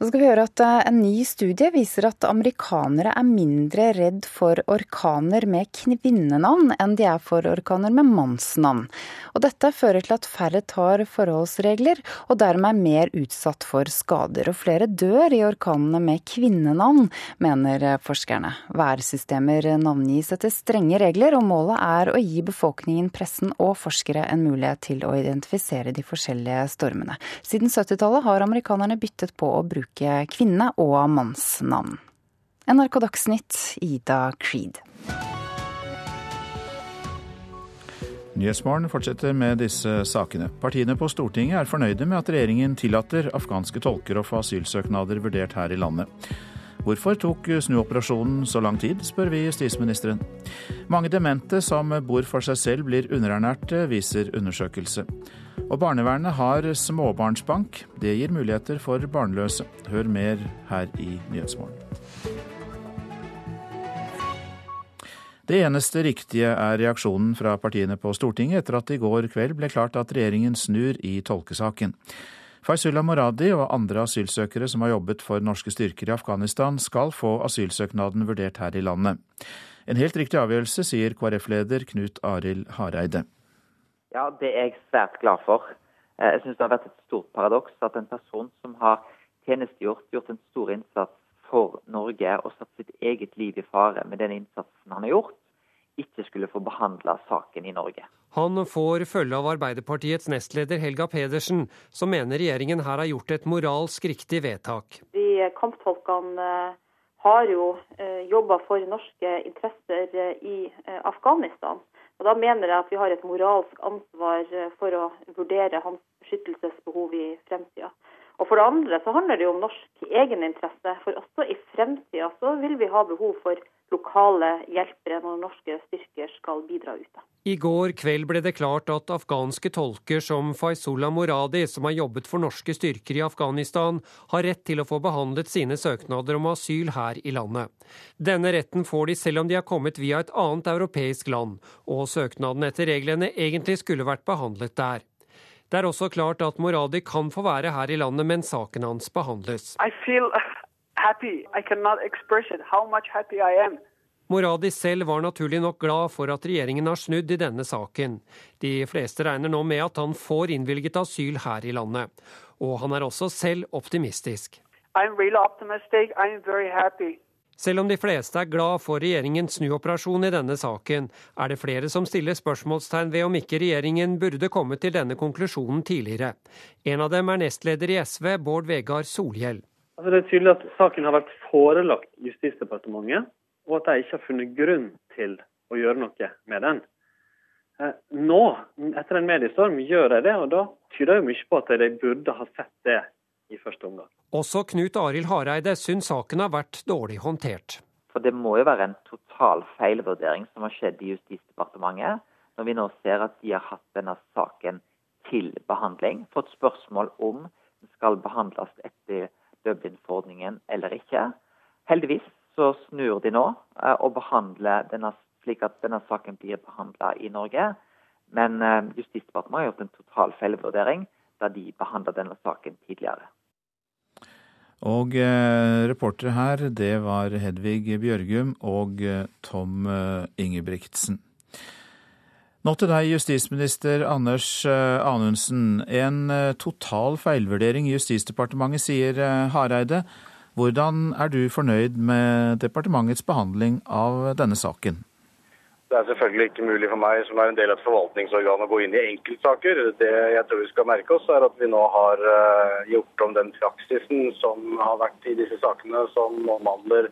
Så skal vi høre at eh, En ny studie viser at amerikanere er mindre redd for orkaner med kvinnenavn enn de er for orkaner med mannsnavn. Og Dette fører til at færre tar forholdsregler, og dermed er mer utsatt for skader. Og flere dør i orkanene med kvinnenavn, mener forskerne. Værsystemer navngis etter strenge regler, og målet er å gi befolkningen, pressen og forskere en mulighet til å identifisere de forskjellige stormene. Siden 70-tallet har amerikanerne byttet på å bruke bruke kvinne- og mannsnavn. NRK Dagsnytt, Ida Creed. Nyhetsmorgen fortsetter med disse sakene. Partiene på Stortinget er fornøyde med at regjeringen tillater afghanske tolker å få asylsøknader vurdert her i landet. Hvorfor tok snuoperasjonen så lang tid, spør vi justisministeren. Mange demente som bor for seg selv blir underernærte, viser undersøkelse. Og barnevernet har småbarnsbank. Det gir muligheter for barnløse. Hør mer her i Nyhetsmorgen. Det eneste riktige er reaksjonen fra partiene på Stortinget etter at det i går kveld ble klart at regjeringen snur i tolkesaken. Faizullah Moradi og andre asylsøkere som har jobbet for norske styrker i Afghanistan, skal få asylsøknaden vurdert her i landet. En helt riktig avgjørelse, sier KrF-leder Knut Arild Hareide. Ja, det er jeg svært glad for. Eh, jeg syns det har vært et stort paradoks at en person som har tjenestegjort, gjort en stor innsats for Norge og satt sitt eget liv i fare med den innsatsen han har gjort, ikke skulle få behandla saken i Norge. Han får følge av Arbeiderpartiets nestleder Helga Pedersen, som mener regjeringen her har gjort et moralsk riktig vedtak. De kamptolkene eh, har jo eh, jobba for norske interesser i Afghanistan. Og Da mener jeg at vi har et moralsk ansvar eh, for å vurdere hans beskyttelsesbehov i fremtida. Og For det andre så handler det jo om norsk egeninteresse. For også i fremtida så vil vi ha behov for lokale hjelpere når norske styrker skal bidra ute. I går kveld ble det klart at afghanske tolker som Faizullah Moradi, som har jobbet for norske styrker i Afghanistan, har rett til å få behandlet sine søknader om asyl her i landet. Denne retten får de selv om de har kommet via et annet europeisk land, og søknaden etter reglene egentlig skulle vært behandlet der. Det er også klart at Moradi kan få være her i landet mens saken hans behandles. Moradi selv var naturlig nok glad for at regjeringen har snudd i denne saken. De fleste regner nå med at han får innvilget asyl her i landet. Og han er også selv optimistisk. Selv om de fleste er glad for regjeringens snuoperasjon i denne saken, er det flere som stiller spørsmålstegn ved om ikke regjeringen burde komme til denne konklusjonen tidligere. En av dem er nestleder i SV, Bård Vegar Solhjell. Altså, det er tydelig at saken har vært forelagt Justisdepartementet, og at de ikke har funnet grunn til å gjøre noe med den. Eh, nå, etter en mediestorm, gjør de det, og da tyder jo mye på at de burde ha sett det i første omgang. Også Knut Arild Hareide syns saken har vært dårlig håndtert. For Det må jo være en total feilvurdering som har skjedd i Justisdepartementet, når vi nå ser at de har hatt denne saken til behandling. Fått spørsmål om den skal behandles etter Dublin-forordningen eller ikke. Heldigvis så snur de nå eh, og behandler denne slik at denne saken blir behandla i Norge. Men eh, Justisdepartementet har gjort en total feilvurdering da de behandla denne saken tidligere. Og eh, reportere her, det var Hedvig Bjørgum og Tom Ingebrigtsen. Nå til deg, justisminister Anders Anundsen. En total feilvurdering i Justisdepartementet, sier Hareide. Hvordan er du fornøyd med departementets behandling av denne saken? Det er selvfølgelig ikke mulig for meg som er en del av et forvaltningsorgan å gå inn i enkeltsaker. Det jeg tror vi skal merke oss, er at vi nå har eh, gjort om den praksisen som har vært i disse sakene, som omhandler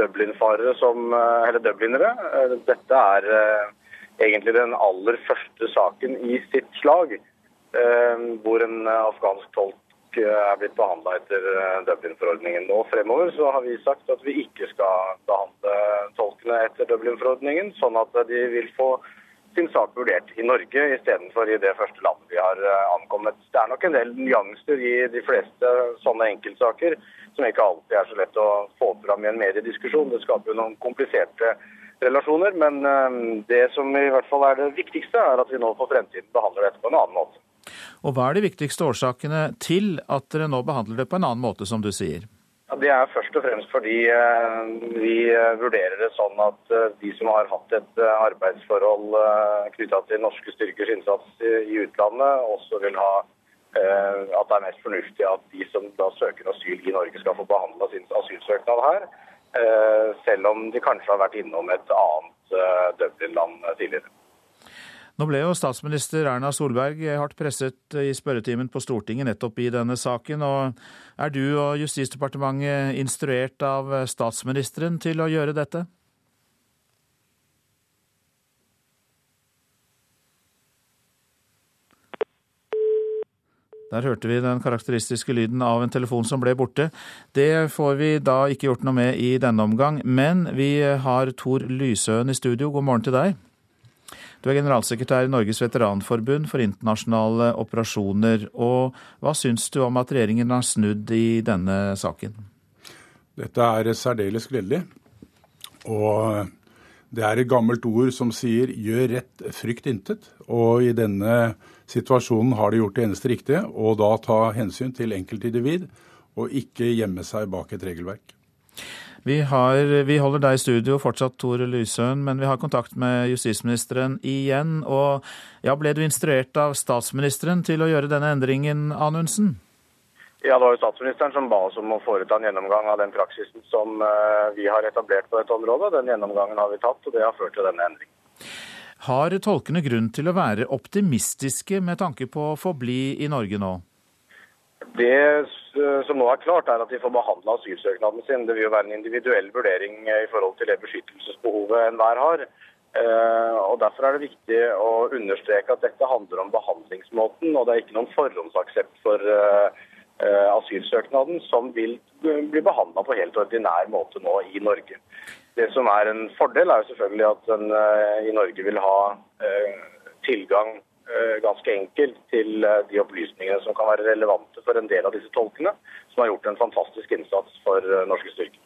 Dublin-farere som eh, eller dublinere. Eh, dette er egentlig den aller første saken i sitt slag hvor en afghansk tolk er blitt behandla etter eh, Dublin-forordningen. Nå fremover så har vi sagt at vi ikke skal behandle tolkene etter Dublin-forordningen, sånn at de vil få sin sak vurdert i Norge istedenfor i det første landet vi har eh, ankommet. Det er nok en del nyanser i de fleste sånne enkeltsaker som ikke alltid er så lett å få fram i en mediediskusjon. Det skaper jo noen kompliserte relasjoner, men eh, det som i hvert fall er det viktigste, er at vi nå for fremtiden behandler dette på en annen måte. Og Hva er de viktigste årsakene til at dere nå behandler det på en annen måte, som du sier? Ja, det er først og fremst fordi eh, vi eh, vurderer det sånn at eh, de som har hatt et arbeidsforhold knytta til norske styrkers innsats i utlandet, også vil ha at det er mest fornuftig at de som da søker asyl i Norge, skal få behandla sin asylsøknad her. Selv om de kanskje har vært innom et annet Dublin-land tidligere. Nå ble jo statsminister Erna Solberg hardt presset i spørretimen på Stortinget nettopp i denne saken. og Er du og Justisdepartementet instruert av statsministeren til å gjøre dette? Der hørte vi den karakteristiske lyden av en telefon som ble borte. Det får vi da ikke gjort noe med i denne omgang, men vi har Tor Lysøen i studio. God morgen til deg. Du er generalsekretær i Norges veteranforbund for internasjonale operasjoner. og Hva syns du om at regjeringen har snudd i denne saken? Dette er særdeles gledelig. Og det er et gammelt ord som sier 'gjør rett, frykt intet'. Og i denne situasjonen har de gjort det eneste riktige, og da ta hensyn til enkeltindivid, og ikke gjemme seg bak et regelverk. Vi, har, vi, holder deg i studio fortsatt, Tore Lysøen, men vi har kontakt med justisministeren igjen. Og ja, ble du instruert av statsministeren til å gjøre denne endringen, Anundsen? Ja, det var jo statsministeren som ba oss om å foreta en gjennomgang av den praksisen som eh, vi har etablert på dette området. Den gjennomgangen har vi tatt, og det har ført til denne endringen. Har tolkene grunn til å være optimistiske med tanke på å få bli i Norge nå? Det som nå er klart, er at de får behandla asylsøknaden sin. Det vil jo være en individuell vurdering i forhold til det beskyttelsesbehovet enhver har. Eh, og Derfor er det viktig å understreke at dette handler om behandlingsmåten, og det er ikke noen forhåndsaksept for eh, eh, asylsøknaden, som vil bli behandla på helt ordinær måte nå i Norge. Det som er en fordel, er jo selvfølgelig at en i Norge vil ha tilgang Eh, ganske enkelt til eh, de opplysningene som kan være relevante for en del av disse tolkene, som har gjort en fantastisk innsats for eh, norske styrker.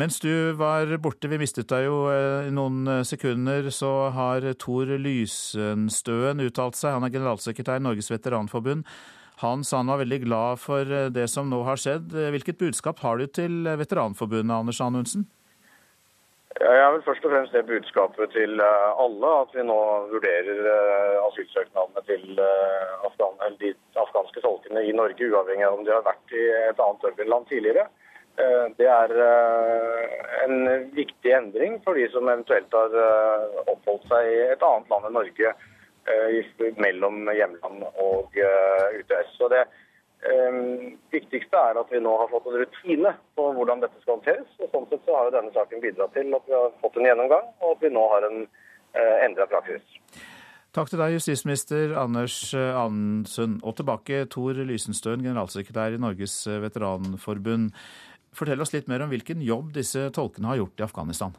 Mens du var borte, vi mistet deg jo eh, i noen eh, sekunder, så har Tor Lysenstøen uttalt seg. Han er generalsekretær i Norges veteranforbund. Han sa han var veldig glad for eh, det som nå har skjedd. Hvilket budskap har du til Veteranforbundet, Anders Anundsen? Jeg vil først og fremst det budskapet til alle at vi nå vurderer asylsøknadene til de afghanske tolkene i Norge, uavhengig av om de har vært i et annet land tidligere. Eh, det er eh, en viktig endring for de som eventuelt har eh, oppholdt seg i et annet land enn Norge mellom hjemland og UTS. Så det viktigste er at vi nå har fått en rutine på hvordan dette skal håndteres. og Sånn sett så har jo denne saken bidratt til at vi har fått en gjennomgang, og at vi nå har en endra praksis. Takk til deg, justisminister Anders Anundsen. Og tilbake Tor Lysenstøen, generalsekretær i Norges veteranforbund. Fortell oss litt mer om hvilken jobb disse tolkene har gjort i Afghanistan.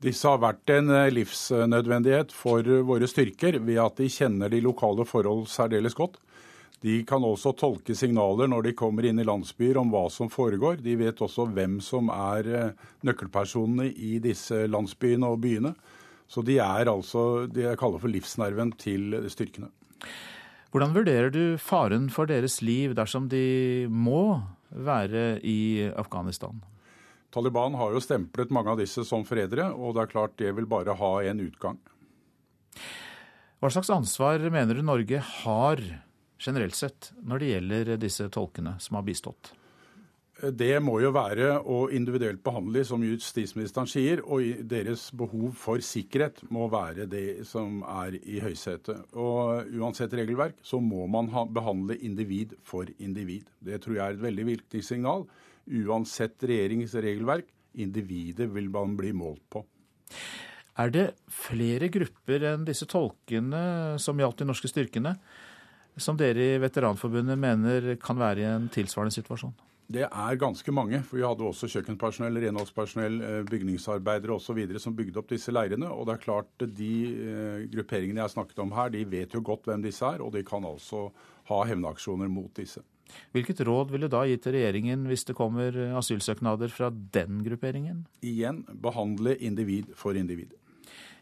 Disse har vært en eh, livsnødvendighet for våre styrker ved at de kjenner de lokale forhold særdeles godt. De kan også tolke signaler når de kommer inn i landsbyer om hva som foregår. De vet også hvem som er eh, nøkkelpersonene i disse landsbyene og byene. Så de er altså det jeg kaller for livsnerven til styrkene. Hvordan vurderer du faren for deres liv dersom de må være i Afghanistan? Taliban har jo stemplet mange av disse som forrædere, og det er klart det vil bare ha en utgang. Hva slags ansvar mener du Norge har generelt sett når det gjelder disse tolkene som har bistått? Det må jo være å individuelt behandle, som justisministeren sier. Og deres behov for sikkerhet må være det som er i høysetet. Og uansett regelverk så må man behandle individ for individ. Det tror jeg er et veldig viktig signal. Uansett regjeringens regelverk, individet vil man bli målt på. Er det flere grupper enn disse tolkene som gjaldt de norske styrkene, som dere i Veteranforbundet mener kan være i en tilsvarende situasjon? Det er ganske mange. for Vi hadde også kjøkkenpersonell, renholdspersonell, eh, bygningsarbeidere osv. som bygde opp disse leirene. Og det er klart De eh, grupperingene jeg snakket om her, de vet jo godt hvem disse er, og de kan altså ha hevnaksjoner mot disse. Hvilket råd vil du da gi til regjeringen hvis det kommer eh, asylsøknader fra den grupperingen? Igjen behandle individ for individ.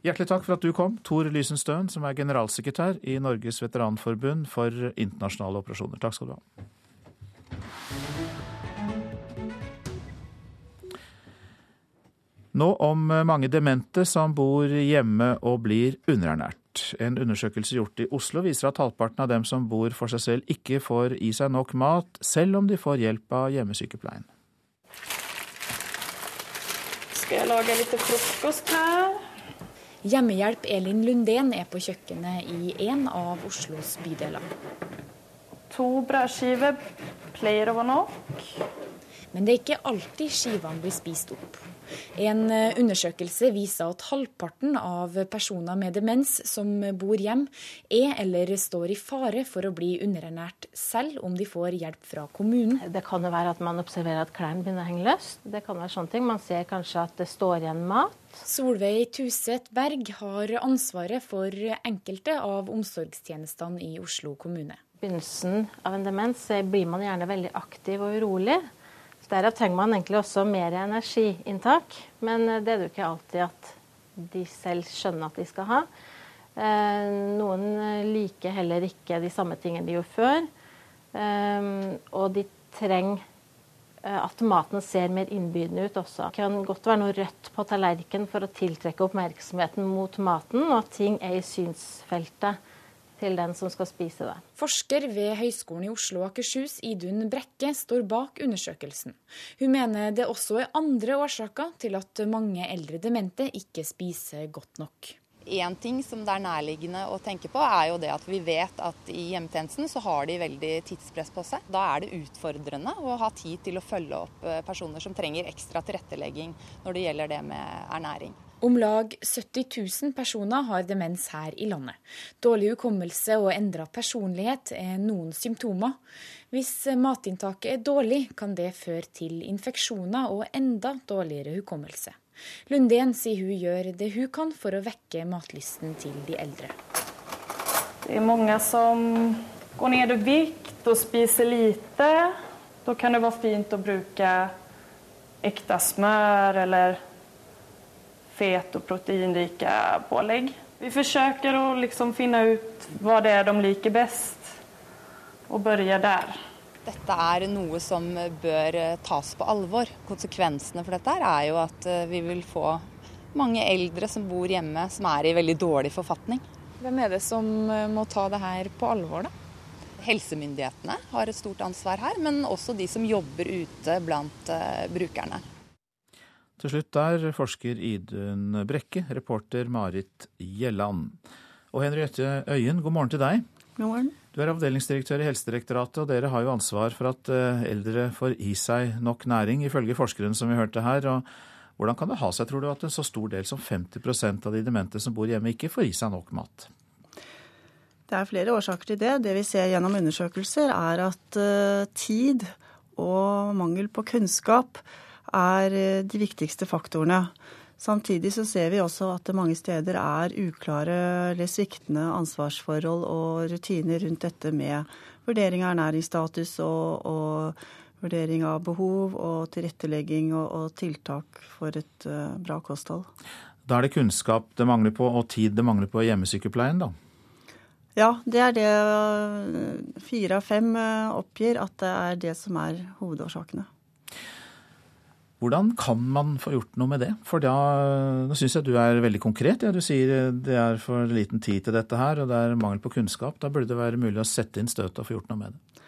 Hjertelig takk for at du kom, Tor Lysenstøen, som er generalsekretær i Norges veteranforbund for internasjonale operasjoner. Takk skal du ha. Nå om mange demente som bor hjemme og blir underernært. En undersøkelse gjort i Oslo viser at halvparten av dem som bor for seg selv, ikke får i seg nok mat, selv om de får hjelp av hjemmesykepleien. Skal jeg lage litt frokost her? Hjemmehjelp Elin Lundén er på kjøkkenet i en av Oslos bydeler. To brødskiver pleier å være nok. Men det er ikke alltid skivene blir spist opp. En eh, undersøkelse viser at halvparten av personer med demens som bor hjem, er eller står i fare for å bli underernært, selv om de får hjelp fra kommunen. Det kan jo være at man observerer at klærne begynner å henge løst. Det kan være sånne ting. Man ser kanskje at det står igjen mat. Solveig Tuset Berg har ansvaret for enkelte av omsorgstjenestene i Oslo kommune. I begynnelsen av en demens blir man gjerne veldig aktiv og urolig. Derav trenger man egentlig også mer energiinntak, men eh, det er det jo ikke alltid at de selv skjønner at de skal ha. Eh, noen eh, liker heller ikke de samme tingene de gjorde før. Og de trenger at maten ser mer innbydende ut også. Det kan godt være noe rødt på tallerkenen for å tiltrekke oppmerksomheten mot maten, og at ting er i synsfeltet til den som skal spise det. Forsker ved Høgskolen i Oslo og Akershus, Idun Brekke, står bak undersøkelsen. Hun mener det også er andre årsaker til at mange eldre demente ikke spiser godt nok. En ting som det er nærliggende å tenke på, er jo det at vi vet at i hjemmetjenesten så har de veldig tidspress på seg. Da er det utfordrende å ha tid til å følge opp eh, personer som trenger ekstra tilrettelegging når det gjelder det med ernæring. Om lag 70 000 personer har demens her i landet. Dårlig hukommelse og endra personlighet er noen symptomer. Hvis matinntaket er dårlig, kan det føre til infeksjoner og enda dårligere hukommelse. Lundén sier hun gjør det hun kan for å vekke matlysten til de eldre. Det er mange som går ned i vikt og spiser lite. Da kan det være fint å bruke ekte smør eller fet og proteinrike pålegg. Vi forsøker å liksom finne ut hva det er de liker best, og begynne der. Dette er noe som bør tas på alvor. Konsekvensene for dette er jo at eh, vi vil få mange eldre som bor hjemme som er i veldig dårlig forfatning. Hvem er det som eh, må ta det her på alvor, da? Helsemyndighetene har et stort ansvar her, men også de som jobber ute blant brukerne. Til slutt der forsker Idun Brekke, reporter Marit Gjelland. Og Henriette Øyen, god morgen til deg. God morgen. Du er avdelingsdirektør i Helsedirektoratet, og dere har jo ansvar for at eh, eldre får i seg nok næring, ifølge forskeren som vi hørte her. og hvordan kan det ha seg, tror du, at en så stor del som 50% av de demente som bor hjemme, ikke får i seg nok mat? Det er flere årsaker til det. Det vi ser gjennom undersøkelser, er at uh, tid og mangel på kunnskap er uh, de viktigste faktorene. Samtidig så ser vi også at det mange steder er uklare eller sviktende ansvarsforhold og rutiner rundt dette med vurdering av ernæringsstatus og, og vurdering av behov og tilrettelegging og, og tiltak for et uh, bra kosthold. Da er det kunnskap det mangler på, og tid det mangler på i hjemmesykepleien, da? Ja, det er det eh, fire av fem eh, oppgir at det er det som er hovedårsakene. Hvordan kan man få gjort noe med det? For da, nå syns jeg du er veldig konkret. Ja, du sier det er for liten tid til dette her, og det er mangel på kunnskap. Da burde det være mulig å sette inn støtet og få gjort noe med det.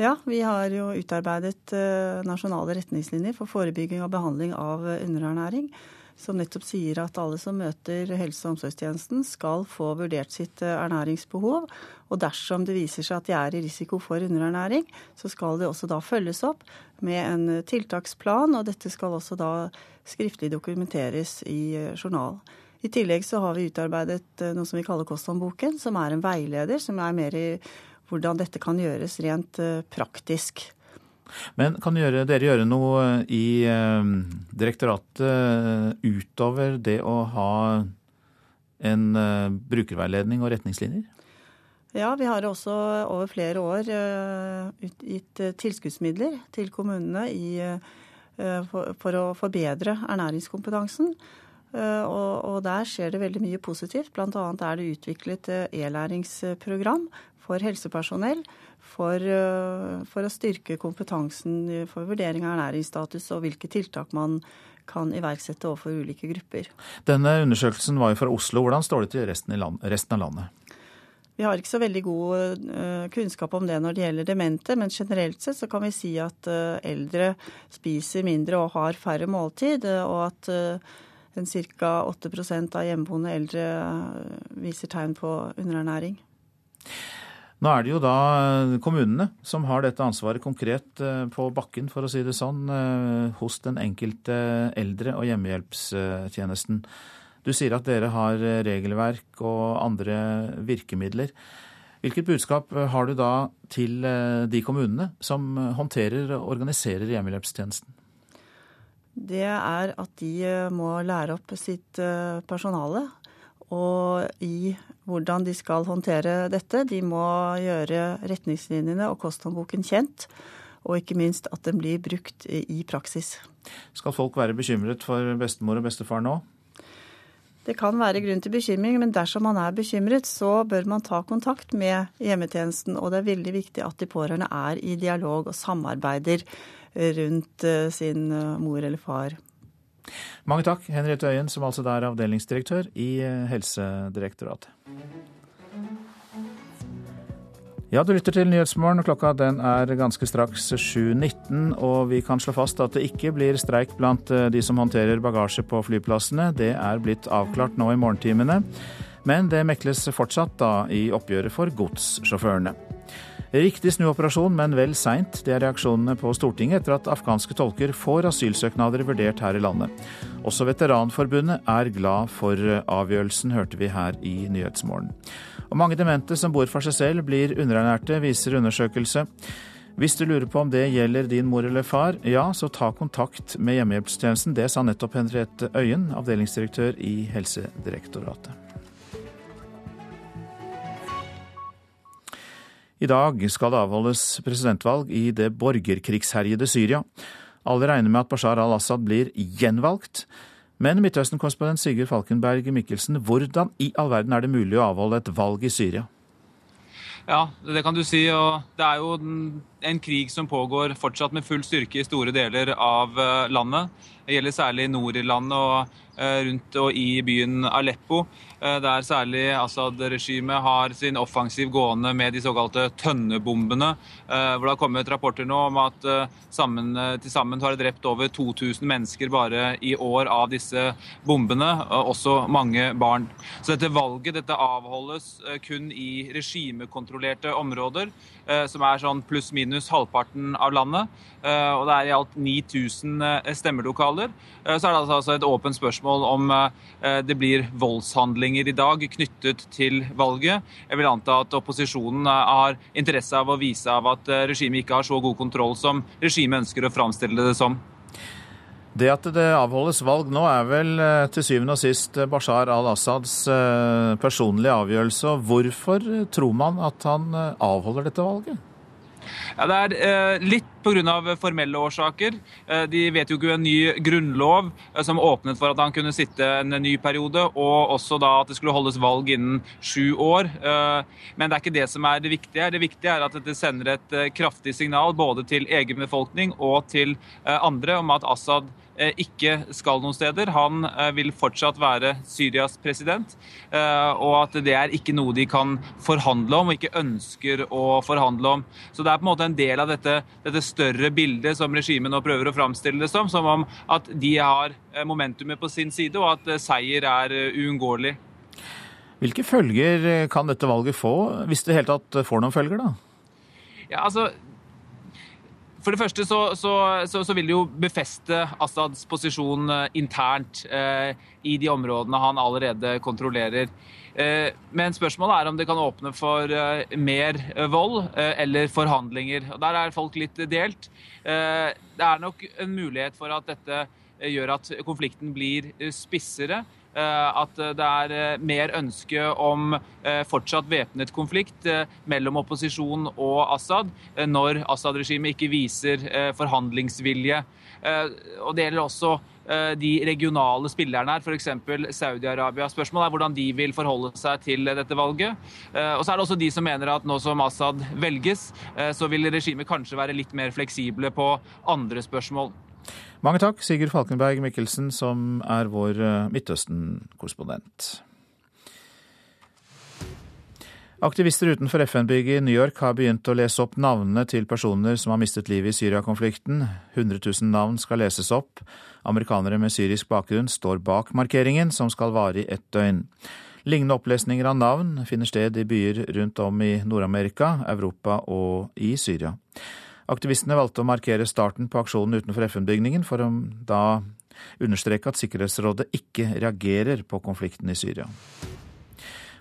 Ja, vi har jo utarbeidet uh, nasjonale retningslinjer for forebygging og behandling av underernæring. Som nettopp sier at alle som møter helse- og omsorgstjenesten skal få vurdert sitt uh, ernæringsbehov. Og dersom det viser seg at de er i risiko for underernæring, så skal det også da følges opp med en tiltaksplan. Og dette skal også da skriftlig dokumenteres i journal. I tillegg så har vi utarbeidet noe som vi kaller Kosthåndboken, som er en veileder som er mer i hvordan dette kan gjøres rent eh, praktisk. Men kan dere gjøre noe i eh, direktoratet utover det å ha en eh, brukerveiledning og retningslinjer? Ja, vi har også over flere år gitt tilskuddsmidler til kommunene i, for, for, å forbedre ernæringskompetansen. Og, der skjer det veldig mye positivt. Bl.a. er det utviklet e-læringsprogram for helsepersonell for, eh, for, å styrke kompetansen for vurdering av ernæringsstatus og hvilke tiltak man kan iverksette overfor ulike grupper. Denne undersøkelsen var jo fra Oslo. Hvordan står det til resten, land, resten av landet? Vi har ikke så veldig god uh, kunnskap om det når det gjelder demente, men generelt sett så kan vi si at uh, eldre spiser mindre og har færre måltid, og at en ca. 8% av hjemmeboende eldre viser tegn på underernæring. Nå er det jo da eh, kommunene som har dette ansvaret konkret eh, på bakken, for å si det sånn, eh, hos den enkelte eldre og hjemmehjelpstjenesten. Du sier at dere har regelverk og andre virkemidler. Hvilket budskap har du da til de kommunene som håndterer og organiserer hjemmehjelpstjenesten? Det er at de må lære opp sitt personale og i hvordan de skal håndtere dette. De må gjøre retningslinjene og kosthåndboken kjent, og ikke minst at den blir brukt i praksis. Skal folk være bekymret for bestemor og bestefar nå? Det kan være grunn til bekymring, men dersom man er bekymret, så bør man ta kontakt med hjemmetjenesten. Og det er veldig viktig at de pårørende er i dialog og samarbeider rundt eh, sin eh, mor eller far. Mange takk, Henriette Øyen, som altså er avdelingsdirektør i eh, Helsedirektoratet. Ja, du lytter til Nyhetsmorgen. Klokka den er ganske straks 7.19, og vi kan slå fast at det ikke blir streik blant eh, de som håndterer bagasje på flyplassene. Det er blitt avklart nå i morgentimene. Men det mekles fortsatt da i oppgjøret for godssjåførene. Riktig snuoperasjon, men vel seint. Det er reaksjonene på Stortinget etter at afghanske tolker får asylsøknader vurdert her i landet. Også Veteranforbundet er glad for avgjørelsen, hørte vi her i Nyhetsmorgen. Og mange demente som bor for seg selv, blir underernærte, viser undersøkelse. Hvis du lurer på om det gjelder din mor eller far, ja, så ta kontakt med hjemmehjelpstjenesten. Det sa nettopp Henriette Øyen, avdelingsdirektør i Helsedirektoratet. I dag skal det avholdes presidentvalg i det borgerkrigsherjede Syria. Alle regner med at Bashar al-Assad blir gjenvalgt. Men Midtøsten-korrespondent Sigurd Falkenberg Mikkelsen, hvordan i all verden er det mulig å avholde et valg i Syria? Ja, det kan du si. og Det er jo en krig som pågår fortsatt med full styrke i store deler av eh, landet. Det gjelder særlig nord i landet og eh, rundt og i byen Aleppo. Eh, der særlig Assad-regimet har sin offensiv gående med de såkalte tønnebombene. Eh, hvor det har kommet rapporter nå om at eh, sammen, til sammen har det drept over 2000 mennesker bare i år av disse bombene. Også mange barn. Så dette valget dette avholdes kun i regimekontrollerte områder, som er sånn pluss-minus halvparten av landet. Og det er i alt 9000 stemmelokaler. Så er det altså et åpent spørsmål om det blir voldshandling handlinger i dag knyttet til valget. Jeg vil anta at opposisjonen har interesse av å vise av at eh, regimet ikke har så god kontroll som regimet ønsker å framstille det som. Det at det avholdes valg nå, er vel eh, til syvende og sist Bashar al-Assads eh, personlige avgjørelse. Hvorfor tror man at han avholder dette valget? Ja, Det er eh, litt pga. formelle årsaker. Eh, de vet jo en ny grunnlov eh, som åpnet for at han kunne sitte en ny periode, og også da at det skulle holdes valg innen sju år. Eh, men det er ikke det som er det viktige. Det viktige er at dette sender et kraftig signal både til egen befolkning og til andre om at Assad ikke skal noen steder. Han eh, vil fortsatt være Syrias president, eh, og at det er ikke noe de kan forhandle om og ikke ønsker å forhandle om. Så det er på en måte en del av dette, dette større bildet som regimet nå prøver å framstille det som, som om at de har momentumet på sin side, og at seier er uunngåelig. Hvilke følger kan dette valget få, hvis det i hele tatt får noen følger, da? Ja, altså, for det første så, så, så, så, vil det jo befeste Assads posisjon eh, internt eh, i de områdene han allerede kontrollerer. Eh, men spørsmålet er om det kan åpne for eh, mer eh, vold eh, eller forhandlinger. Og Der er folk litt delt. det er nok en mulighet for at dette gjør at konflikten blir spissere. Eh, at det er eh, mer ønske om eh, fortsatt væpnet konflikt mellom opposisjon og Assad, når Assad-regimet ikke viser forhandlingsvilje. Og Det gjelder også de regionale spillerne her, f.eks. Saudi-Arabia. Spørsmålet er hvordan de vil forholde seg til dette valget. Og så er det også de som mener at nå som Assad velges, så vil regimet kanskje være litt mer fleksible på andre spørsmål. Mange takk, Sigurd Falkenberg Mikkelsen, som er vår eh, Midtøsten-korrespondent. Aktivister utenfor FN-bygget i New York har begynt å lese opp navnene til personer som har mistet livet i Syria-konflikten. 100 000 navn skal leses opp. Amerikanere med syrisk bakgrunn står bak markeringen, som skal vare i ett døgn. Lignende opplesninger av navn finner sted i byer rundt om i Nord-Amerika, Europa og i Syria. Aktivistene valgte å markere starten på aksjonen utenfor FN-bygningen, for å da understreke at Sikkerhetsrådet ikke reagerer på konflikten i Syria.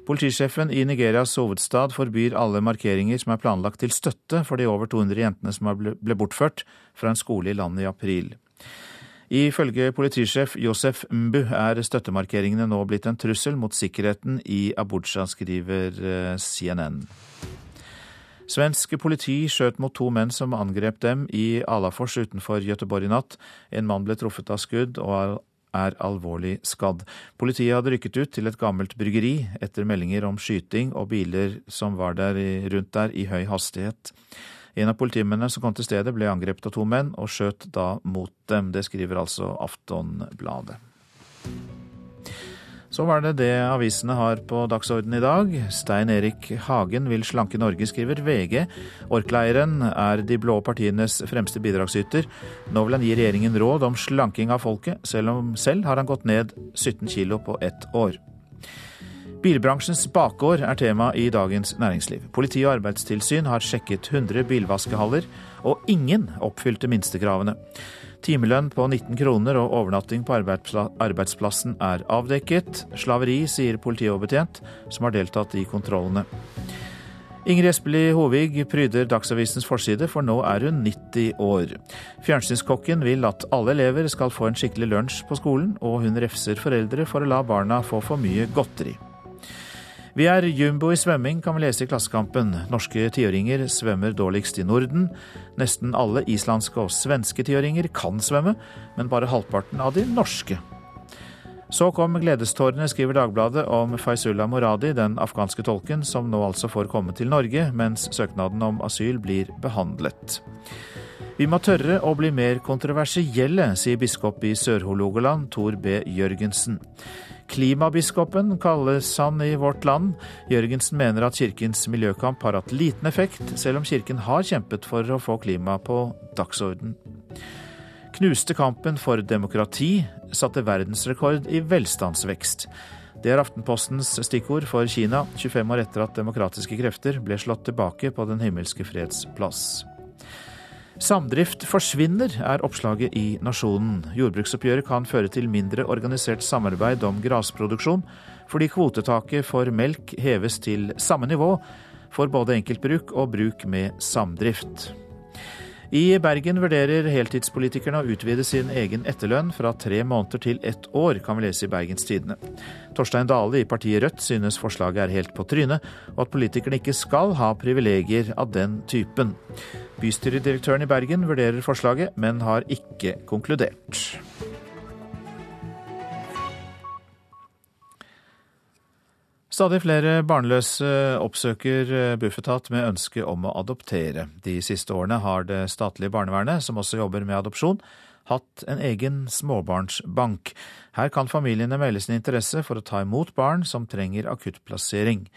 Politisjefen i Nigerias hovedstad forbyr alle markeringer som er planlagt til støtte for de over 200 jentene som ble bortført fra en skole i landet i april. Ifølge politisjef Josef Mbu er støttemarkeringene nå blitt en trussel mot sikkerheten i Abuja, skriver eh, CNN. Svensk politi skjøt mot to menn som angrep dem i Alafors utenfor Göteborg i natt. En mann ble truffet av skudd og er alvorlig skadd. Politiet hadde rykket ut til et gammelt bryggeri etter meldinger om skyting og biler som var der rundt der i høy hastighet. En av politimennene som kom til stedet, ble angrepet av to menn og skjøt da mot dem. Det skriver altså Aftonbladet. Så var det det avisene har på dagsordenen i dag. Stein Erik Hagen vil slanke Norge, skriver VG. Orkleiren er de blå partienes fremste bidragsyter. Nå vil han gi regjeringen råd om slanking av folket, selv om selv har han gått ned 17 kilo på ett år. Bilbransjens bakgård er tema i Dagens Næringsliv. Politi og arbeidstilsyn har sjekket 100 bilvaskehaller, og ingen oppfylte minstekravene. Timelønn på 19 kroner og overnatting på arbeidsplassen er avdekket. Slaveri, sier politioverbetjent, som har deltatt i kontrollene. Ingrid Espelid Hovig pryder Dagsavisens forside, for nå er hun 90 år. Fjernsynskokken vil at alle elever skal få en skikkelig lunsj på skolen, og hun refser foreldre for å la barna få for mye godteri. Vi er jumbo i svømming, kan vi lese i Klassekampen. Norske tiåringer svømmer dårligst i Norden. Nesten alle islandske og svenske tiåringer kan svømme, men bare halvparten av de norske. Så kom gledestårene, skriver Dagbladet, om Faizullah Moradi, den afghanske tolken, som nå altså får komme til Norge, mens søknaden om asyl blir behandlet. Vi må tørre å bli mer kontroversielle, sier biskop i Sør-Hålogaland, Tor B. Jørgensen. Klimabiskopen kalles han i Vårt Land. Jørgensen mener at kirkens miljøkamp har hatt liten effekt, selv om kirken har kjempet for å få klima på dagsorden. Knuste kampen for demokrati, satte verdensrekord i velstandsvekst. Det er Aftenpostens stikkord for Kina, 25 år etter at demokratiske krefter ble slått tilbake på Den himmelske freds plass. Samdrift forsvinner, er oppslaget i Nasjonen. Jordbruksoppgjøret kan føre til mindre organisert samarbeid om grasproduksjon, fordi kvotetaket for melk heves til samme nivå for både enkeltbruk og bruk med samdrift. I Bergen vurderer heltidspolitikerne å utvide sin egen etterlønn fra tre måneder til ett år, kan vi lese i Bergens Tidende. Torstein Dale i partiet Rødt synes forslaget er helt på trynet, og at politikerne ikke skal ha privilegier av den typen. Bystyredirektøren i Bergen vurderer forslaget, men har ikke konkludert. Stadig flere barnløse oppsøker Bufetat med ønske om å adoptere. De siste årene har det statlige barnevernet, som også jobber med adopsjon, hatt en egen småbarnsbank. Her kan familiene melde sin interesse for å ta imot barn som trenger akuttplassering,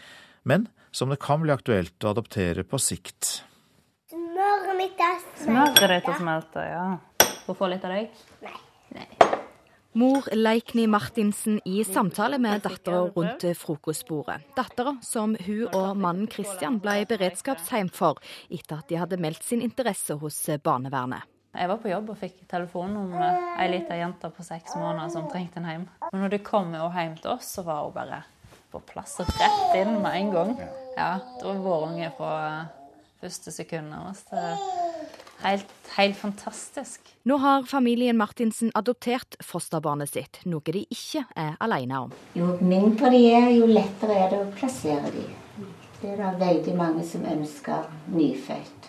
men som det kan bli aktuelt å adoptere på sikt. Smøret mitt er smelta. Smøret ditt har smelta, ja. Får få litt av deg? Nei. Nei. Mor Leikny Martinsen i samtale med dattera rundt frokostbordet. Dattera som hun og mannen Christian ble beredskapsheim for etter at de hadde meldt sin interesse hos barnevernet. Jeg var på jobb og fikk telefon om ei lita jente på seks måneder som trengte en hjem. Men når det kom hjem til oss, så var hun bare på plass og rett inn med en gang. Ja, Det var vår unge fra første sekund nærmest. Helt, helt, fantastisk. Nå har familien Martinsen adoptert fosterbarnet sitt, noe de ikke er alene om. Jo mindre de er, jo lettere er det å plassere de. Det er da veldig mange som ønsker nyfødt.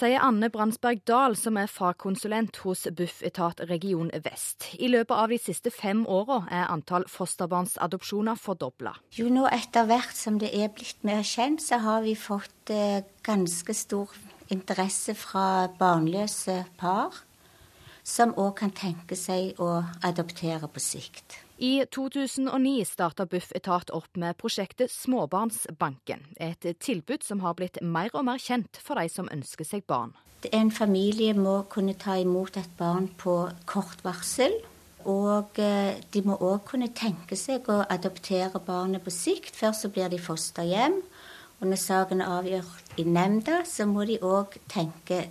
Sier Anne Brandsberg Dahl, som er fagkonsulent hos Bufetat region vest. I løpet av de siste fem åra er antall fosterbarnsadopsjoner fordobla. Jo, nå etter hvert som det er blitt mer kjent, så har vi fått eh, ganske stor interesse fra barnløse par, som òg kan tenke seg å adoptere på sikt. I 2009 starta Bufetat opp med prosjektet Småbarnsbanken. Et tilbud som har blitt mer og mer kjent for de som ønsker seg barn. En familie må kunne ta imot et barn på kort varsel. Og de må òg kunne tenke seg å adoptere barnet på sikt. Først så blir de fosterhjem. Og når saken er avgjort i nemnda, så må de òg tenke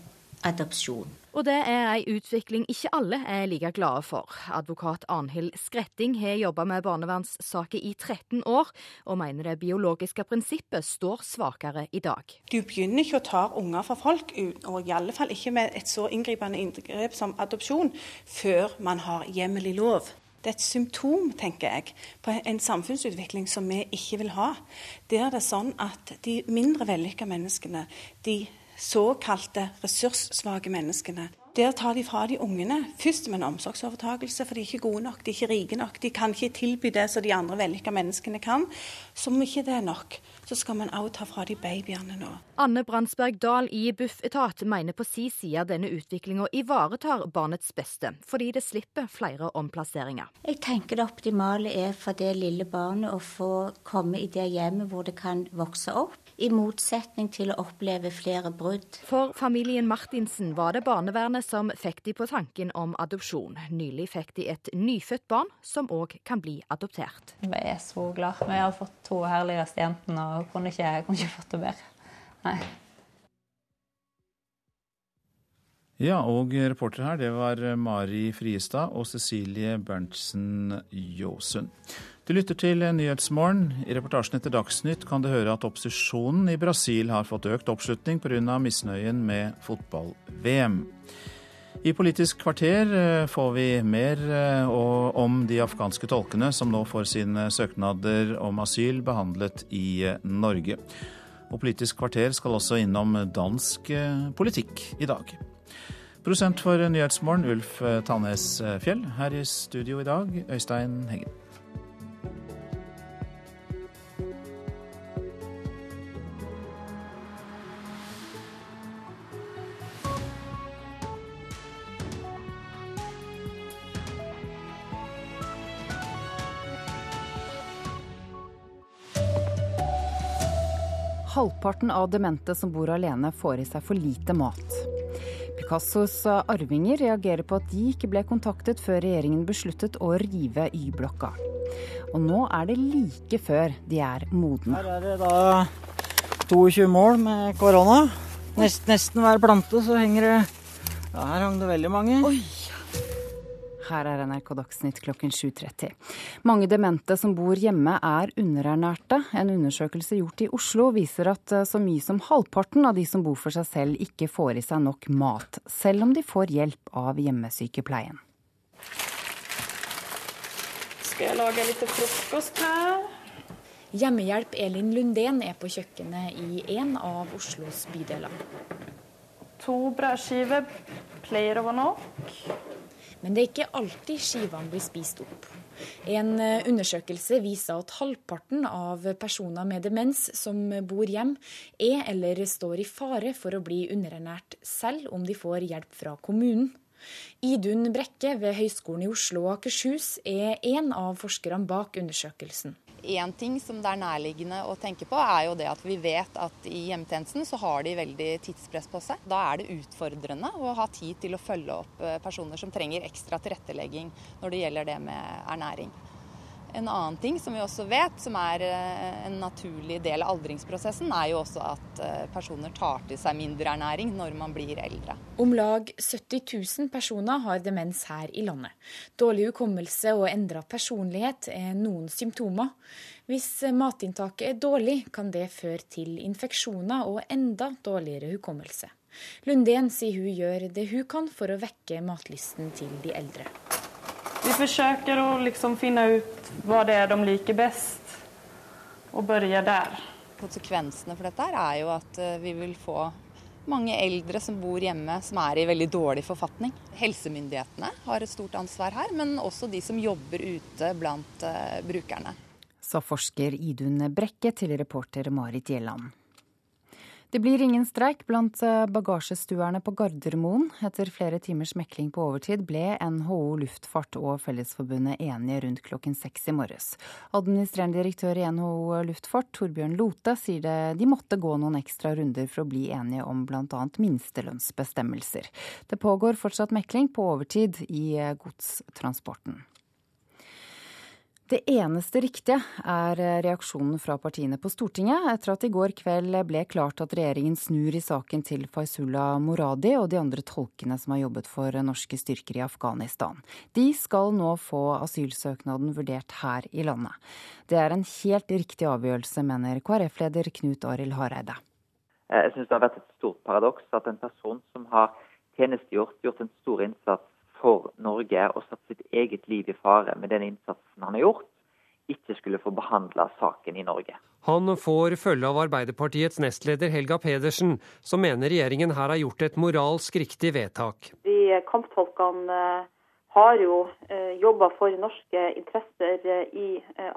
adopsjon. Og det er ei utvikling ikke alle er like glade for. Advokat Arnhild Skretting har jobba med barnevernssaker i 13 år, og mener det biologiske prinsippet står svakere i dag. Du begynner ikke å ta unger fra folk, og i alle fall ikke med et så inngripende inngrep som adopsjon, før man har hjemmel i lov. Det er et symptom, tenker jeg, på en samfunnsutvikling som vi ikke vil ha. Der det er sånn at de mindre vellykka menneskene, de såkalte ressurssvake menneskene. Der tar de fra de ungene, først med en omsorgsovertakelse, for de er ikke gode nok, de er ikke rike nok. De kan ikke tilby det som de andre vellykka menneskene kan. Som ikke det er nok, så skal man òg ta fra de babyene nå. Anne Brandsberg Dahl i Bufetat mener på si side denne utviklinga ivaretar barnets beste, fordi det slipper flere omplasseringer. Jeg tenker det optimale er for det lille barnet å få komme i det hjemmet hvor det kan vokse opp i motsetning til å oppleve flere brudd. For familien Martinsen var det barnevernet som fikk de på tanken om adopsjon. Nylig fikk de et nyfødt barn som òg kan bli adoptert. Vi er så glad. Vi har fått to herligste jentene og kunne ikke, kunne ikke fått det bedre. Nei. Ja, og reporter her, det var Mari Friestad og Cecilie Berntsen Jåsund. Du lytter til Nyhetsmorgen. I reportasjen etter Dagsnytt kan du høre at opposisjonen i Brasil har fått økt oppslutning pga. misnøyen med fotball-VM. I Politisk kvarter eh, får vi mer eh, om de afghanske tolkene som nå får sine søknader om asyl behandlet i eh, Norge. Og Politisk kvarter skal også innom dansk politikk i dag. Produsent for Nyhetsmorgen, Ulf Tannes Fjell. Her i studio i dag, Øystein Heggen. Halvparten av demente som bor alene, får i seg for lite mat. Picassos arvinger reagerer på at de ikke ble kontaktet før regjeringen besluttet å rive Y-blokka. Og nå er det like før de er modne. Her er det da 22 mål med korona. Nest, nesten hver plante så henger det Ja, her hang det veldig mange. Oi. Her er NRK Dagsnytt klokken 7.30. Mange demente som bor hjemme er underernærte. En undersøkelse gjort i Oslo viser at eh, så mye som halvparten av de som bor for seg selv, ikke får i seg nok mat, selv om de får hjelp av hjemmesykepleien. Skal jeg lage litt frokost her? Hjemmehjelp Elin Lundén er på kjøkkenet i en av Oslos bydeler. To brødskiver pleier å være nok. Men det er ikke alltid skivene blir spist opp. En eh, undersøkelse viser at halvparten av personer med demens som bor hjem, er eller står i fare for å bli underernært, selv om de får hjelp fra kommunen. Idun Brekke ved Høgskolen i Oslo og Akershus er en av forskerne bak undersøkelsen. En ting som det er nærliggende å tenke på, er jo det at vi vet at i hjemmetjenesten så har de veldig tidspress på seg. Da er det utfordrende å ha tid til å følge opp eh, personer som trenger ekstra tilrettelegging når det gjelder det med ernæring. En annen ting som vi også vet, som er eh, en naturlig del av aldringsprosessen, er jo også at eh, personer tar til seg mindre ernæring når man blir eldre. Om lag 70 000 personer har demens her i landet. Dårlig hukommelse og endra personlighet er noen symptomer. Hvis matinntaket er dårlig, kan det føre til infeksjoner og enda dårligere hukommelse. Lundén sier hun gjør det hun kan for å vekke matlysten til de eldre. Vi forsøker å liksom finne ut hva det er de liker best, og begynne der. Konsekvensene for dette er jo at eh, vi vil få mange eldre som bor hjemme som er i veldig dårlig forfatning. Helsemyndighetene har et stort ansvar her, men også de som jobber ute blant uh, brukerne. Sa forsker Idun Brekke til reporter Marit Gjelland. Det blir ingen streik blant eh, bagasjestuerne på Gardermoen. Etter flere timers mekling på overtid ble NHO Luftfart og Fellesforbundet enige rundt klokken seks i morges. Administrerende direktør i NHO Luftfart, Torbjørn Lote, sier det de måtte gå noen ekstra runder for å bli enige om bl.a. minstelønnsbestemmelser. Det pågår fortsatt mekling på overtid i eh, godstransporten. Det eneste riktige er reaksjonen fra partiene på Stortinget etter at i går kveld ble klart at regjeringen snur i saken til Faizullah Moradi og de andre tolkene som har jobbet for norske styrker i Afghanistan. De skal nå få asylsøknaden vurdert her i landet. Det er en helt riktig avgjørelse, mener KrF-leder Knut Arild Hareide. Jeg syns det har vært et stort paradoks at en person som har tjenestegjort, gjort en stor innsats for Norge og satt sitt eget liv i fare med den innsatsen han har gjort, ikke skulle få behandla saken i Norge. Han får følge av Arbeiderpartiets nestleder Helga Pedersen, som mener regjeringen her har gjort et moralsk riktig vedtak. De kamptolkene eh, har jo eh, jobba for norske interesser eh, i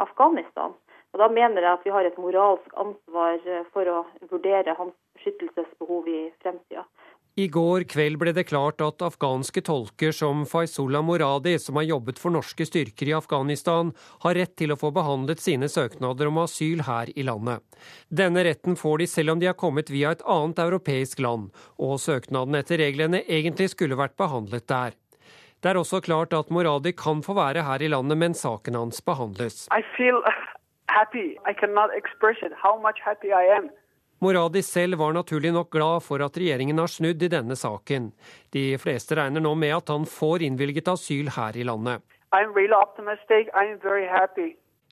Afghanistan. Og Da mener jeg at vi har et moralsk ansvar for å vurdere hans beskyttelsesbehov i fremtida. I går kveld ble det klart at afghanske tolker som Faizullah Moradi, som har jobbet for norske styrker i Afghanistan, har rett til å få behandlet sine søknader om asyl her i landet. Denne retten får de selv om de har kommet via et annet europeisk land, og søknaden etter reglene egentlig skulle vært behandlet der. Det er også klart at Moradi kan få være her i landet mens saken hans behandles. I feel happy. I cannot express it, how much happy I am. Moradi selv var naturlig nok glad for at regjeringen har snudd i denne saken. De fleste regner nå med at han får innvilget asyl her i landet.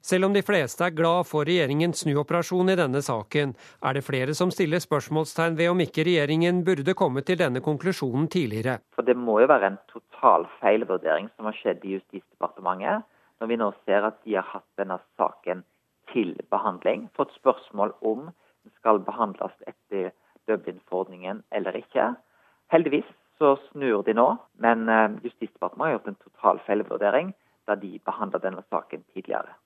Selv om de fleste er glad for regjeringens snuoperasjon i denne saken, er det flere som stiller spørsmålstegn ved om ikke regjeringen burde komme til denne konklusjonen tidligere. For Det må jo være en total feilvurdering som har skjedd i Justisdepartementet, når vi nå ser at de har hatt denne saken til behandling, fått spørsmål om skal behandles etter Dublin-forordningen eller ikke. Heldigvis så snur de nå, men eh, Justisdepartementet har gjort en total feilvurdering da de behandla denne saken tidligere.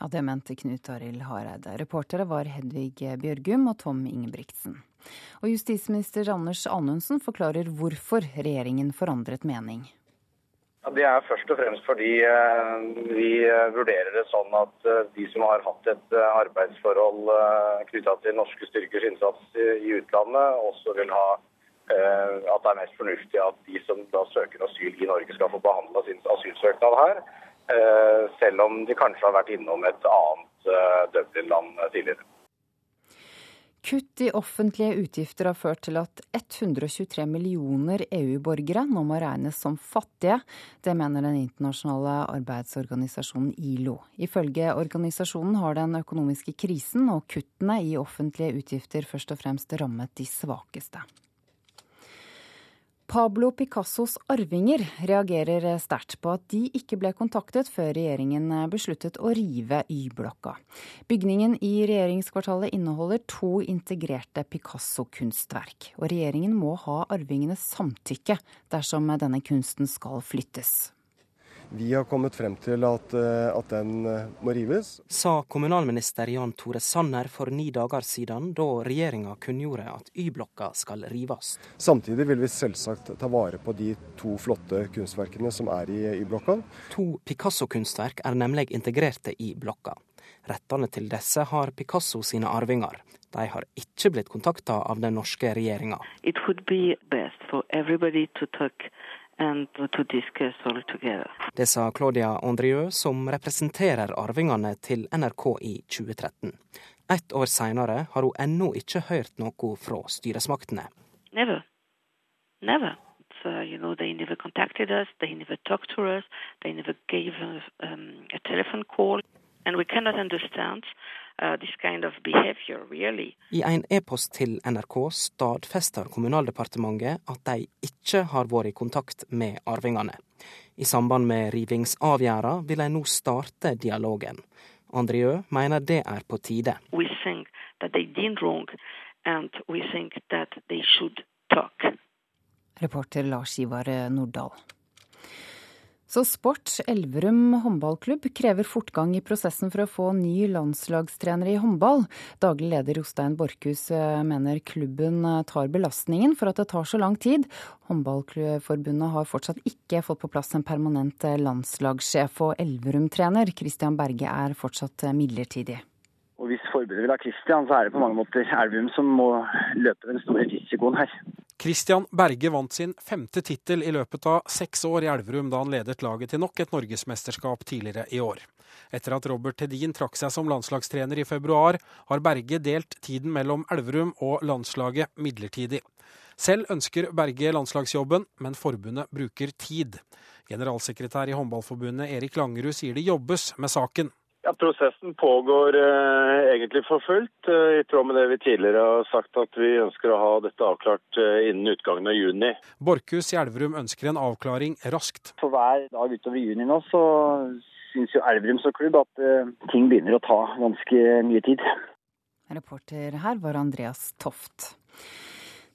Ja, Det mente Knut Arild Hareide. Reportere var Hedvig Bjørgum og Tom Ingebrigtsen. Og justisminister Anders Anundsen forklarer hvorfor regjeringen forandret mening. Det er først og fremst fordi eh, vi eh, vurderer det sånn at eh, de som har hatt et arbeidsforhold knytta til norske styrkers innsats i utlandet, også vil ha at det er mest fornuftig at de som da søker asyl i Norge, skal få behandla sin asylsøknad her. Selv om de kanskje har vært innom et annet Dublin-land tidligere. Kutt i offentlige utgifter har ført til at 123 millioner EU-borgere nå må regnes som fattige. Det mener den internasjonale arbeidsorganisasjonen ILO. Ifølge organisasjonen har den økonomiske krisen og kuttene i offentlige utgifter først og fremst rammet de svakeste. Pablo Picassos arvinger reagerer sterkt på at de ikke ble kontaktet før regjeringen besluttet å rive Y-blokka. Bygningen i regjeringskvartalet inneholder to integrerte Picasso-kunstverk, og regjeringen må ha arvingenes samtykke dersom denne kunsten skal flyttes. Vi har kommet frem til at, eh, at, den eh, må rives. Sa kommunalminister Jan Tore Sanner for ni dager siden, da regjeringa kunngjorde at Y-blokka skal rives. Samtidig vil vi selvsagt ta vare på de to flotte kunstverkene som er i Y-blokka. To Picasso-kunstverk er nemlig integrerte i blokka. Rettene til disse har Picasso sine arvinger. De har ikke blitt kontakta av den norske regjeringa. Det sa Claudia Andrieu, som representerer arvingene til NRK i 2013. Ett år seinere har hun ennå ikke hørt noe fra styresmaktene. Never. Never. So, you know, they never contacted us, they never talked to us, they never gave us um, a telephone call. And we cannot understand Uh, kind of really. I en e-post til NRK stadfester Kommunaldepartementet at de ikke har vært i kontakt med arvingene. I samband med rivingsavgjerda vil de nå starte dialogen. Andriø mener det er på tide. Reporter Lars Ivar Nordahl. Så sport. Elverum håndballklubb krever fortgang i prosessen for å få ny landslagstrener i håndball. Daglig leder Jostein Borchhus eh, mener klubben eh, tar belastningen for at det tar så lang tid. Håndballforbundet har fortsatt ikke fått på plass en permanent eh, landslagssjef, og Elverum-trener Christian Berge er fortsatt midlertidig. Og Hvis forbundet vil ha Christian, så er det på mange måter Elverum som må løpe den store risikoen her. Christian Berge vant sin femte tittel i løpet av seks år i Elverum da han ledet laget til nok et norgesmesterskap tidligere i år. Etter at Robert Tedin trakk seg som landslagstrener i februar, har Berge delt tiden mellom Elverum og landslaget midlertidig. Selv ønsker Berge landslagsjobben, men forbundet bruker tid. Generalsekretær i Håndballforbundet Erik Langerud sier det jobbes med saken. Ja, Prosessen pågår eh, egentlig for fullt, eh, i tråd med det vi tidligere har sagt at vi ønsker å ha dette avklart eh, innen utgangen av juni. Borchhus i Elverum ønsker en avklaring raskt. For hver dag utover juni nå, så syns jo Elverum som klubb at eh, ting begynner å ta ganske mye tid. Reporter her var Andreas Toft.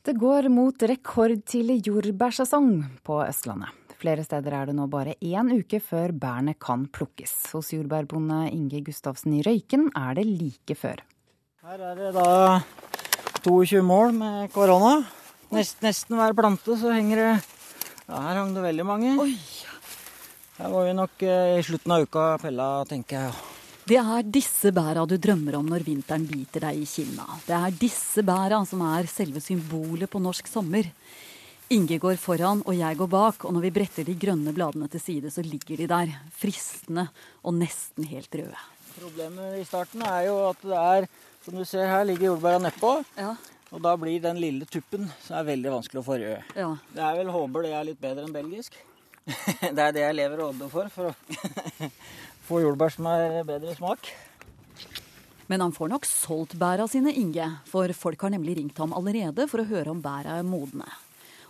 Det går mot rekordtidlig jordbærsesong på Østlandet. Flere steder er det nå bare én uke før bærene kan plukkes. Hos jordbærbonde Inge Gustavsen i Røyken er det like før. Her er det da 22 mål med korona. Nest, nesten hver plante så henger det ja, Her hang det veldig mange. Oi. Her var vi nok eh, i slutten av uka pella, tenker jeg. Det er disse bæra du drømmer om når vinteren biter deg i kinna. Det er disse bæra som er selve symbolet på norsk sommer. Inge går foran, og jeg går bak, og når vi bretter de grønne bladene til side, så ligger de der, fristende og nesten helt røde. Problemet i starten er jo at det er, som du ser her, ligger jordbæra nedpå. Ja. Og da blir den lille tuppen som er veldig vanskelig å få rød. Ja. Det er vel håper det er litt bedre enn belgisk. det er det jeg lever og ånder for, for å få jordbær som er bedre smak. Men han får nok solgt bæra sine, Inge, for folk har nemlig ringt ham allerede for å høre om bæra er modne.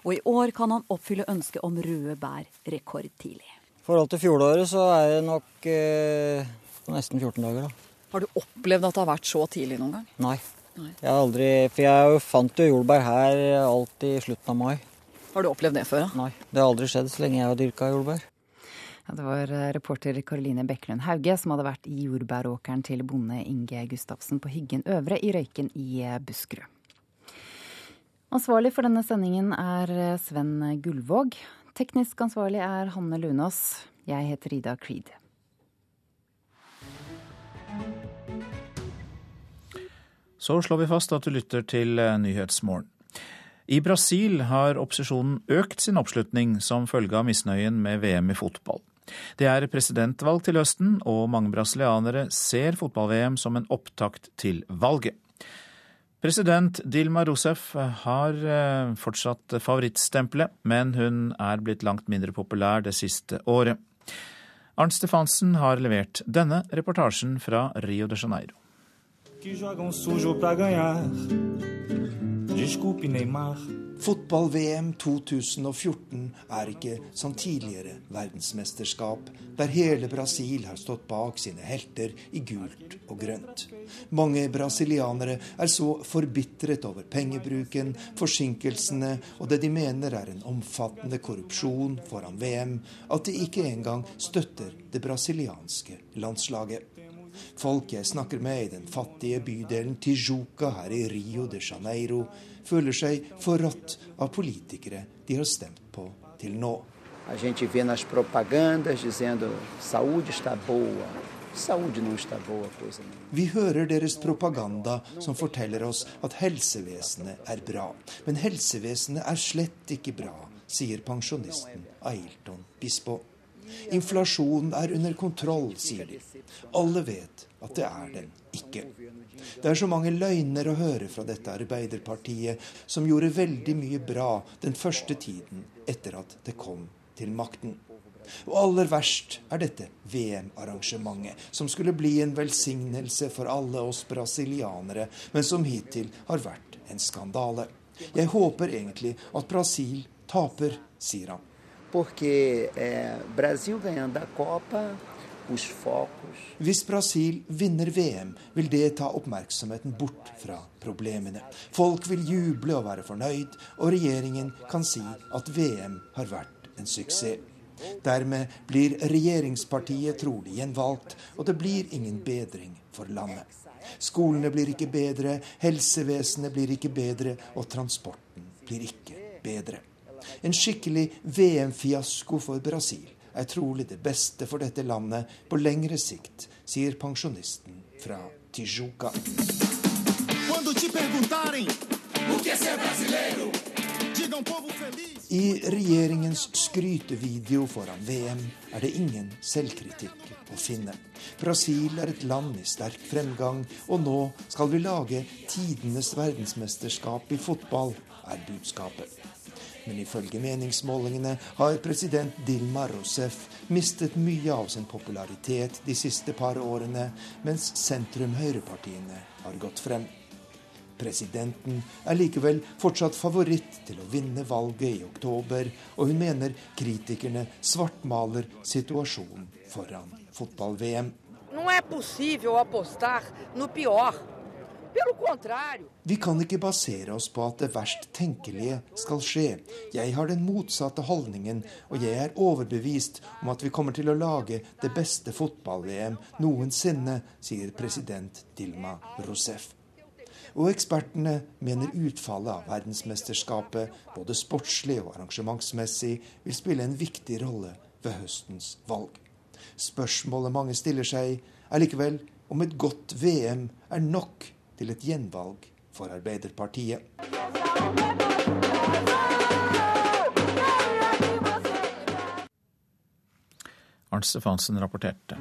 Og i år kan han oppfylle ønsket om røde bær rekordtidlig. I forhold til fjoråret så er det nok eh, nesten 14 dager, da. Har du opplevd at det har vært så tidlig noen gang? Nei. Nei. Jeg har aldri For jeg fant jo jordbær her alltid i slutten av mai. Har du opplevd det før? Ja? Nei. Det har aldri skjedd så lenge jeg har dyrka jordbær. Ja, det var eh, reporter Karoline Bekkelund Hauge som hadde vært i jordbæråkeren til bonde Inge Gustavsen på Hyggen Øvre i Røyken i eh, Buskerud. Ansvarlig for denne sendingen er eh, Sven Gullvåg. Teknisk ansvarlig er Hanne Lunås. Jeg heter Ida Creed. Så slår vi fast at du lytter til Nyhetsmorgen. I Brasil har opposisjonen økt sin oppslutning som følge av misnøyen med VM i fotball. Det er presidentvalg til høsten, og mange brasilianere ser fotball-VM som en opptakt til valget. President Dilma Rousef har eh, fortsatt favorittstempelet, men hun er blitt langt mindre populær det siste året. Arnt Stefansen har levert denne reportasjen fra Rio de Janeiro. Fotball-VM 2014 er ikke som tidligere verdensmesterskap, der hele Brasil har stått bak sine helter i gult og grønt. Mange brasilianere er så forbitret over pengebruken, forsinkelsene og det de mener er en omfattende korrupsjon foran VM, at de ikke engang støtter det brasilianske landslaget. Folk jeg snakker med i den fattige bydelen Tijuca her i Rio de Janeiro, føler seg forrådt av politikere de har stemt på til nå. Vi hører deres propaganda som forteller oss at helsevesenet er bra. Men helsevesenet er slett ikke bra, sier pensjonisten Ailton Bispo. Inflasjonen er under kontroll, sier de. Alle vet at det er den ikke. Det er så mange løgner å høre fra dette Arbeiderpartiet, som gjorde veldig mye bra den første tiden etter at det kom til makten. Og aller verst er dette VM-arrangementet, som skulle bli en velsignelse for alle oss brasilianere, men som hittil har vært en skandale. Jeg håper egentlig at Brasil taper, sier han porque eh, Brasil ganhando a Copa, os focos Hvis Brasil vinner VM, vil det ta oppmerksomheten bort fra problemene. Folk vil juble og være fornøyd, og regjeringen kan si at VM har vært en suksess. Dermed blir regjeringspartiet trolig gjenvalgt, og det blir ingen bedring for landet. Skolene blir ikke bedre, helsevesenet blir ikke bedre, og transporten blir ikke bedre. En skikkelig VM-fiasko for Brasil er trolig det beste for dette landet på lengre sikt, sier pensjonisten fra Tijuca. I regjeringens skrytevideo foran VM er det ingen selvkritikk å finne. Brasil er et land i sterk fremgang, og nå skal vi lage tidenes verdensmesterskap i fotball, er budskapet. Men ifølge meningsmålingene har president Dilma Rousef mistet mye av sin popularitet de siste par årene, mens sentrum-høyrepartiene har gått frem. Presidenten er likevel fortsatt favoritt til å vinne valget i oktober, og hun mener kritikerne svartmaler situasjonen foran fotball-VM. Não é possível apostar no pior. Vi kan ikke basere oss på at det verst tenkelige skal skje. Jeg har den motsatte holdningen, og jeg er overbevist om at vi kommer til å lage det beste fotball-VM noensinne, sier president Dilma Rousef. Og ekspertene mener utfallet av verdensmesterskapet, både sportslig og arrangementsmessig, vil spille en viktig rolle ved høstens valg. Spørsmålet mange stiller seg, er likevel om et godt VM er nok til et gjenvalg for Arbeiderpartiet. Arnt Stefansen rapporterte.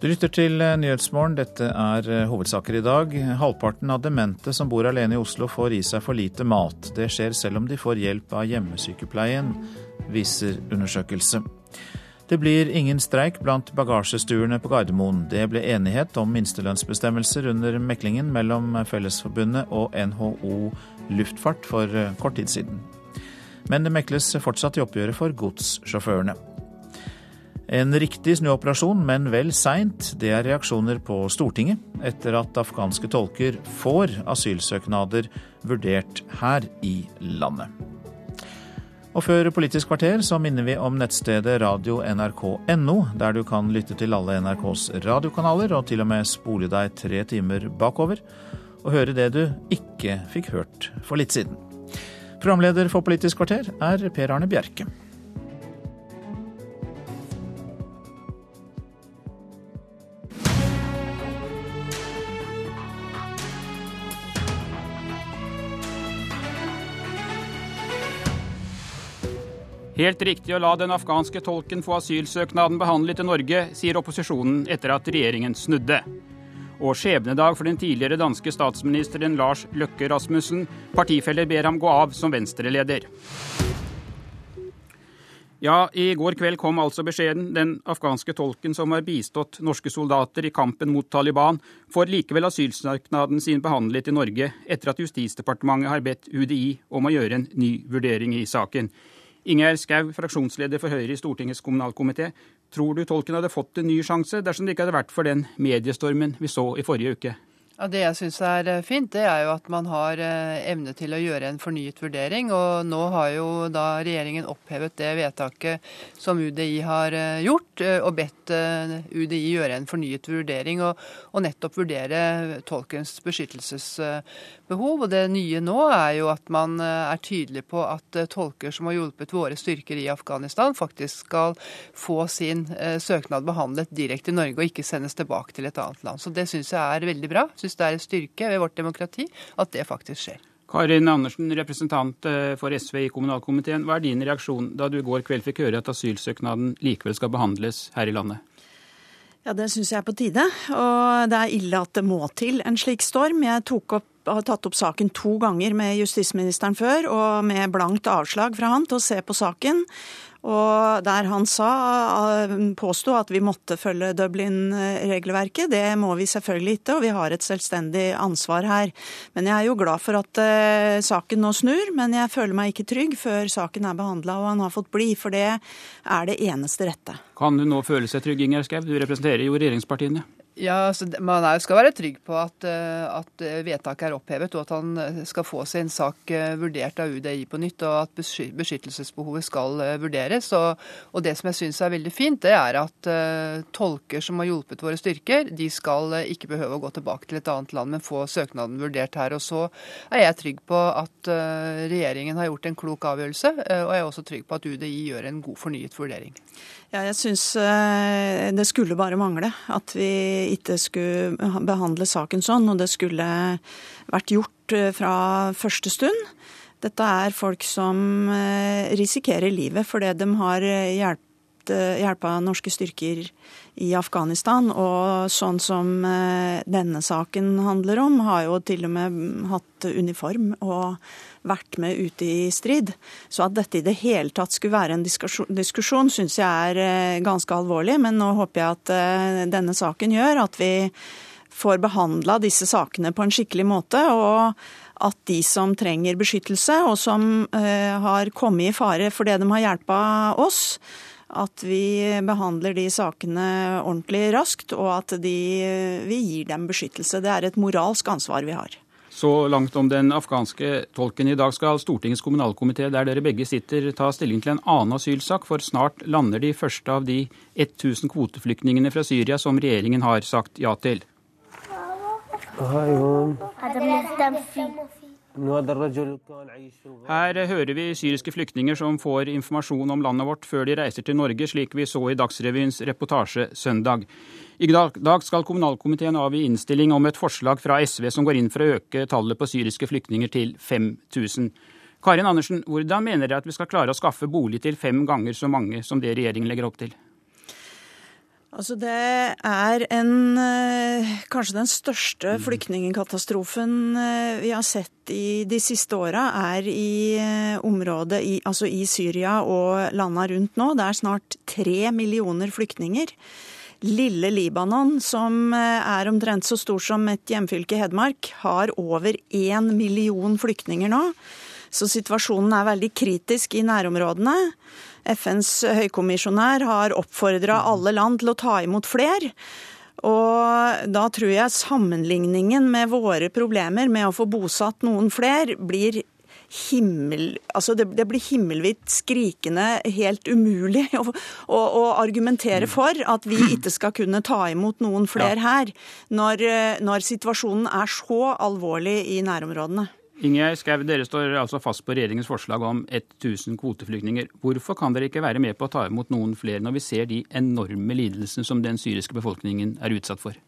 Du lytter til Nyhetsmorgen. Dette er hovedsaker i dag. Halvparten av demente som bor alene i Oslo får i seg for lite mat. Det skjer selv om de får hjelp av hjemmesykepleien, viser undersøkelse. Det blir ingen streik blant bagasjestuene på Gardermoen. Det ble enighet om minstelønnsbestemmelser under meklingen mellom Fellesforbundet og NHO Luftfart for kort tid siden. Men det mekles fortsatt i oppgjøret for godssjåførene. En riktig snuoperasjon, men vel seint. Det er reaksjoner på Stortinget etter at afghanske tolker får asylsøknader vurdert her i landet. Og før Politisk kvarter så minner vi om nettstedet radio.nrk.no, der du kan lytte til alle NRKs radiokanaler og til og med spole deg tre timer bakover og høre det du ikke fikk hørt for litt siden. Programleder for Politisk kvarter er Per Arne Bjerke. Helt riktig å la den afghanske tolken få asylsøknaden behandlet i Norge, sier opposisjonen etter at regjeringen snudde. Og skjebnedag for den tidligere danske statsministeren Lars Løkke Rasmussen. Partifeller ber ham gå av som Venstre-leder. Ja, i går kveld kom altså beskjeden. Den afghanske tolken som har bistått norske soldater i kampen mot Taliban, får likevel asylsøknaden sin behandlet i Norge, etter at Justisdepartementet har bedt UDI om å gjøre en ny vurdering i saken. Ingjerd Schou, fraksjonsleder for Høyre i Stortingets kommunalkomité. Tror du tolken hadde fått en ny sjanse dersom det ikke hadde vært for den mediestormen vi så i forrige uke? Ja, Det jeg syns er eh, fint, det er jo at man har eh, evne til å gjøre en fornyet vurdering. Og nå har jo da regjeringen opphevet det vedtaket som UDI har eh, gjort, og bedt UDI gjøre en fornyet vurdering og, og nettopp vurdere tolkens beskyttelsesbehov. Og det nye nå er jo at man er tydelig på at tolker som har hjulpet våre styrker i Afghanistan, faktisk skal få sin søknad behandlet direkte i Norge og ikke sendes tilbake til et annet land. Så det syns jeg er veldig bra syns det er en styrke ved vårt demokrati at det faktisk skjer. Karin Andersen, representant eh, for SV i kommunalkomiteen. Hva er din reaksjon da du i går kveld fikk høre at asylsøknaden likevel skal behandles her i landet? Ja, Det syns jeg er på tide. Og det er ille at det må til en slik storm. Jeg tok opp, har tatt opp saken to ganger med justisministeren før, og med blankt avslag fra han til å se på saken. Og der han sa, eh, påsto at vi måtte følge Dublin-regelverket. Det må vi selvfølgelig ikke, og vi har et selvstendig ansvar her. Men jeg er jo glad for at uh, saken nå snur, men jeg føler meg ikke trygg før saken er behandla og han har fått bli, for det er det eneste rette. Kan du nå føle seg trygg, Inger Skau? Du representerer jo regjeringspartiene. Ja, så Man skal være trygg på at, eh, at, vedtaket er opphevet, og at han eh, skal få sin sak eh, vurdert av UDI på nytt, og at beskyttelsesbehovet skal vurderes. Og, og Det som jeg syns er veldig fint, det er at uh, tolker som har hjulpet våre styrker, de skal ikke behøve å gå tilbake til et annet land, men få søknaden vurdert her. Og Så er jeg trygg på at uh, regjeringen har gjort en klok avgjørelse, og jeg er også trygg på at UDI gjør en god fornyet vurdering. Ja, jeg syns det skulle bare mangle at vi ikke skulle behandle saken sånn, og det skulle vært gjort eh, fra første stund. Dette er folk som eh, risikerer livet fordi de har hjulpet norske styrker i Afghanistan. Og sånn som denne saken handler om, har jo til og med hatt uniform og vært med ute i strid. Så at dette i det hele tatt skulle være en diskusjon, diskusjon syns jeg er eh, ganske alvorlig. Men nå håper jeg at eh, denne saken gjør at vi får behandla disse sakene på en skikkelig måte. og at de som trenger beskyttelse, og som uh, har kommet i fare fordi de har hjelpa oss, at vi behandler de sakene ordentlig raskt, og at de, vi gir dem beskyttelse. Det er et moralsk ansvar vi har. Så langt om den afghanske tolken. I dag skal Stortingets kommunalkomité, der dere begge sitter, ta stilling til en annen asylsak, for snart lander de første av de 1000 kvoteflyktningene fra Syria som regjeringen har sagt ja til. Her hører vi syriske flyktninger som får informasjon om landet vårt før de reiser til Norge, slik vi så i Dagsrevyens reportasje søndag. I dag skal kommunalkomiteen avgi innstilling om et forslag fra SV som går inn for å øke tallet på syriske flyktninger til 5000. Karin Andersen, hvordan mener dere at vi skal klare å skaffe bolig til fem ganger så mange som det regjeringen legger opp til? Altså Det er en, eh, kanskje den største flyktningkatastrofen eh, vi har sett i de siste åra, er i eh, området i, altså i Syria og landa rundt nå. Det er snart tre millioner flyktninger. Lille Libanon, som er omtrent så stor som et hjemfylke Hedmark, har over én million flyktninger nå. Så situasjonen er veldig kritisk i nærområdene. FNs høykommisjonær har oppfordra alle land til å ta imot fler. Og da tror jeg sammenligningen med våre problemer med å få bosatt noen fler blir himmel... Altså det, det blir himmelvidt skrikende helt umulig å, å, å, argumentere for at vi ikke skal kunne ta imot noen flere her, når, når situasjonen er så alvorlig i nærområdene. Ingjerd Skau, dere står altså fast på regjeringens forslag om 1000 kvoteflyktninger. Hvorfor kan dere ikke være med på å ta imot noen flere når vi ser de enorme lidelsene som den syriske befolkningen er utsatt for?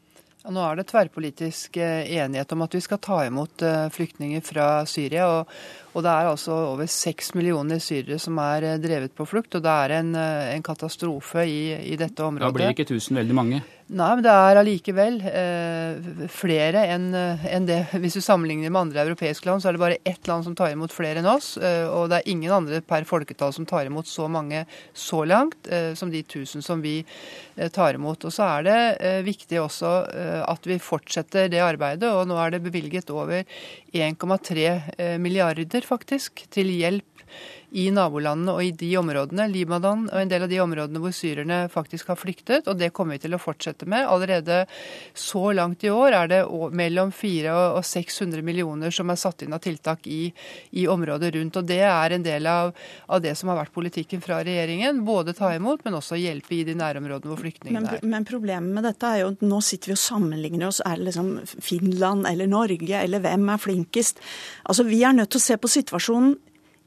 Ja, nå er det tverrpolitisk eh, enighet om at vi skal ta imot eh, flyktninger fra Syria. Og, og det er altså over seks millioner syrere som er eh, drevet på flukt. Og det er en, en katastrofe i, i, dette området. Da blir ikke 1000 veldig mange? Nei, men det er allikevel eh, flere enn en det. Hvis du sammenligner med andre europeiske land, så er det bare ett land som tar imot flere enn oss. Eh, og det er ingen andre per folketall som tar imot så mange så langt eh, som de tusen som vi eh, tar imot. Og så er det eh, viktig også eh, at vi fortsetter det arbeidet. Og nå er det bevilget over 1,3 milliarder faktisk til hjelp i nabolandene og i de områdene, Libanon og en del av de områdene hvor syrerne faktisk har flyktet. Og det kommer vi til å fortsette med. Allerede så langt i år er det mellom 400 og 600 millioner som er satt inn av tiltak i, i området rundt. Og det er en del av, av, det som har vært politikken fra regjeringen. Både ta imot, men også hjelpe i de nærområdene hvor flyktningene er. Men, men problemet med dette er jo at nå sitter vi og sammenligner oss. Er det liksom Finland eller Norge, eller hvem er flinkest? Altså, Vi er nødt til å se på situasjonen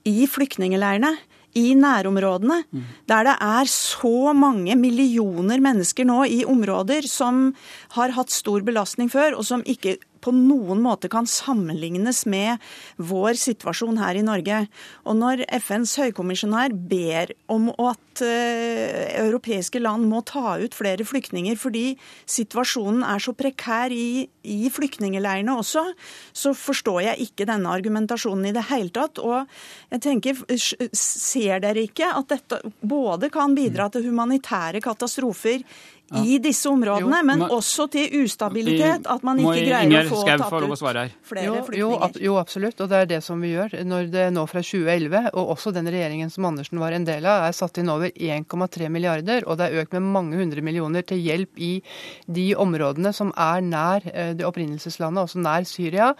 i flyktningleirene, i nærområdene, mm. der det er så mange millioner mennesker nå i områder som har hatt stor belastning før, og som ikke på noen måte kan sammenlignes med vår situasjon her i Norge. Og når FNs høykommisjonær ber om at uh, europeiske land må ta ut flere flyktninger fordi situasjonen er så prekær i, i flyktningleirene også, så forstår jeg ikke denne argumentasjonen i det hele tatt. Og jeg tenker, ser dere ikke at dette både kan bidra til humanitære katastrofer i disse områdene, jo, men også til ustabilitet. At man ikke greier å få tatt ut flere jo, flyktninger. Jo, absolutt, og det er det som vi gjør. Når det nå fra 2011, og også den regjeringen som Andersen var en del av, er satt inn over 1,3 milliarder, og det er økt med mange hundre millioner til hjelp i de områdene som er nær eh, det opprinnelseslandet, også nær Syria.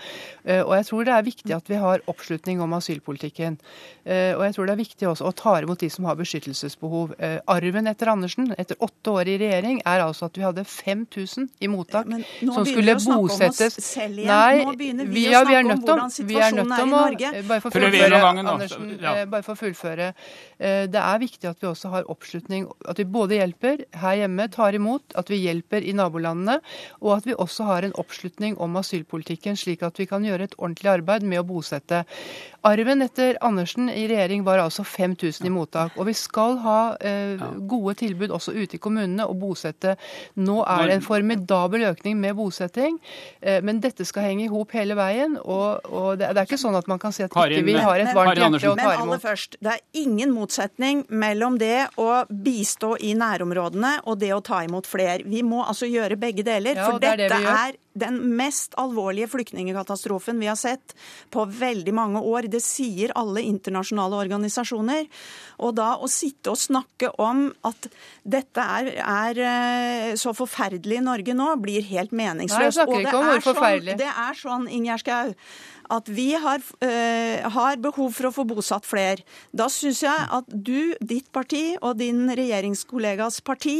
Eh, og jeg tror det er viktig at vi har oppslutning om asylpolitikken. Eh, og jeg tror det er viktig også å ta imot de som har beskyttelsesbehov. Arven etter Andersen, etter åtte år i regjering, er altså at vi hadde 5000 i mottak som skulle bosettes Nei, vi, ja, snakke nødt til vi er i Norge. å bare for fullføre, Andersen, ja. Eh, bare for å fullføre. Eh, det er viktig at vi også har oppslutning, at vi både hjelper her hjemme, tar imot, at vi hjelper i nabolandene, og at vi også har en oppslutning om asylpolitikken, slik at vi kan gjøre et ordentlig arbeid med å bosette. Arven etter Andersen i regjering var altså 5000 i mottak. Og vi skal ha eh, gode tilbud også ute i kommunene og bosette. Nå er det en formidabel økning med bosetting, eh, men dette skal henge i hop hele veien. Og, og det, det, er ikke sånn at man kan si at ikke vi har et varmt hjerte å ta imot. Men aller først, det er ingen motsetning mellom det å bistå i nærområdene og det å ta imot flere. Vi må altså gjøre begge deler. Ja, for dette det er den mest alvorlige flyktningkatastrofen vi har sett på veldig mange år. Det sier alle internasjonale organisasjoner. Og da å sitte og snakke om at dette er, er eh, så forferdelig i Norge nå, blir helt meningsløst. Nei, jeg snakker ikke om hvor forferdelig. Sånn, det er sånn, Ingjerd Schou, at vi har, uh, har, behov for å få bosatt flere. Da syns jeg at du, ditt parti og din regjeringskollegas parti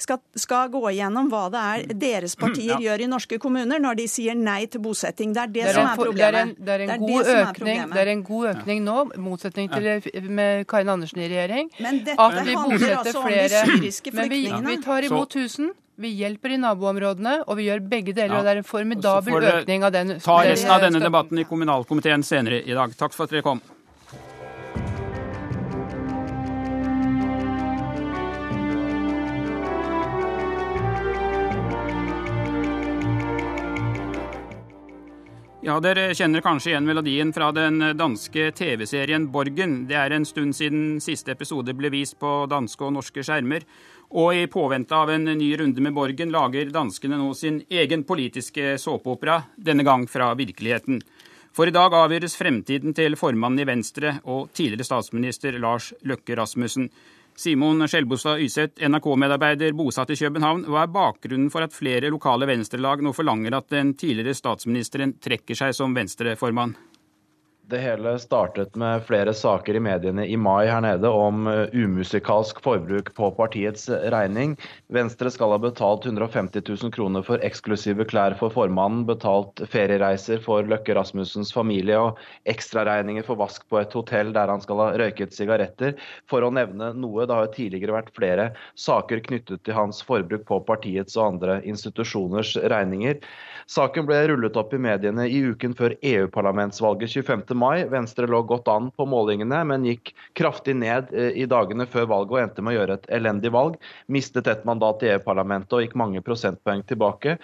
skal, skal gå igjennom hva det er deres partier ja. gjør i norske kommuner når de sier nei til bosetting. Det er det, det er som er problemet. Det er en, det er en, god, økning, det er en god økning nå, motsetning til med Karin Andersen i regjering. Men dette at vi bosetter altså om de. Men vi, vi tar imot 1000. Vi hjelper i naboområdene, og vi gjør begge deler. Ja. og Det er en formidabel økning av den Ta resten av denne debatten i kommunalkomiteen senere i dag. Takk for at dere kom. Ja, Dere kjenner kanskje igjen melodien fra den danske TV-serien Borgen. Det er en stund siden siste episode ble vist på danske og norske skjermer. Og i påvente av en ny runde med Borgen lager danskene nå sin egen politiske såpeopera, denne gang fra virkeligheten. For i dag avgjøres fremtiden til formannen i Venstre og tidligere statsminister Lars Løkke Rasmussen. Simon Skjelbostad Yseth, NRK-medarbeider bosatt i København. Hva er bakgrunnen for at flere lokale venstrelag nå forlanger at den tidligere statsministeren trekker seg som venstreformann? Det hele startet med flere saker i mediene i mai her nede om eh, umusikalsk forbruk på partiets regning. Venstre skal ha betalt 150 000 kroner for eksklusive klær for formannen, betalt feriereiser for Løkke Rasmussens familie og ekstraregninger for vask på et hotell der han skal ha røyket sigaretter, for å nevne noe. Det har jo tidligere vært flere saker knyttet til hans forbruk på partiets og andre institusjoners regninger. Saken ble rullet opp i mediene i uken før EU-parlamentsvalget 25. mai. Venstre lå godt an på målingene, men gikk kraftig ned eh, i dagene før valget og endte med å gjøre et elendig valg. Mistet et mandat i EU-parlamentet og gikk mange prosentpoeng tilbake.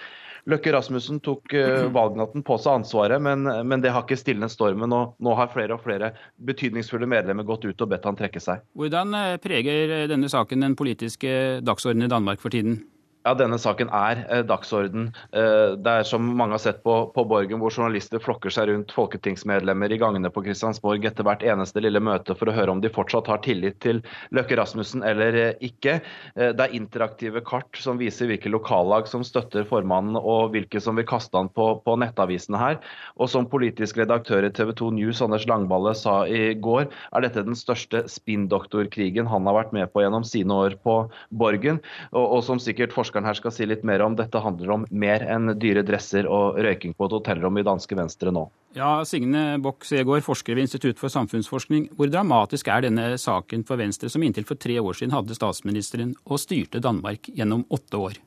Løkke Rasmussen tok uh, valgnatten på seg ansvaret, men, men, det har ikke stilnet stormen. og Nå har flere og flere betydningsfulle medlemmer gått ut og bedt han trekke seg. Hvordan eh, preger denne saken den politiske dagsordenen i Danmark for tiden? Ja, denne saken er eh, dagsorden. Eh, det er som mange har sett på, på, Borgen, hvor journalister flokker seg rundt folketingsmedlemmer i gangene på Kristiansborg etter hvert eneste lille møte for å høre om de fortsatt har tillit til Løkke Rasmussen eller eh, ikke. Eh, det er interaktive kart som viser hvilke lokallag som støtter formannen og hvilke som vil kaste han på, på nettavisene her. Og som politisk redaktør i TV 2 News, Anders Langballe, sa i går, er dette den største spinndoktorkrigen han har vært med på gjennom sine år på Borgen, og, og som sikkert forsker forskeren her skal si litt mer om. Dette handler om mer enn dyre dresser og røyking på et hotellrom i danske Venstre nå. Ja, Signe Bock Segård, forsker ved Institutt for samfunnsforskning. Hvor dramatisk er denne saken for Venstre, som inntil for tre år siden hadde statsministeren og styrte Danmark gjennom åtte år?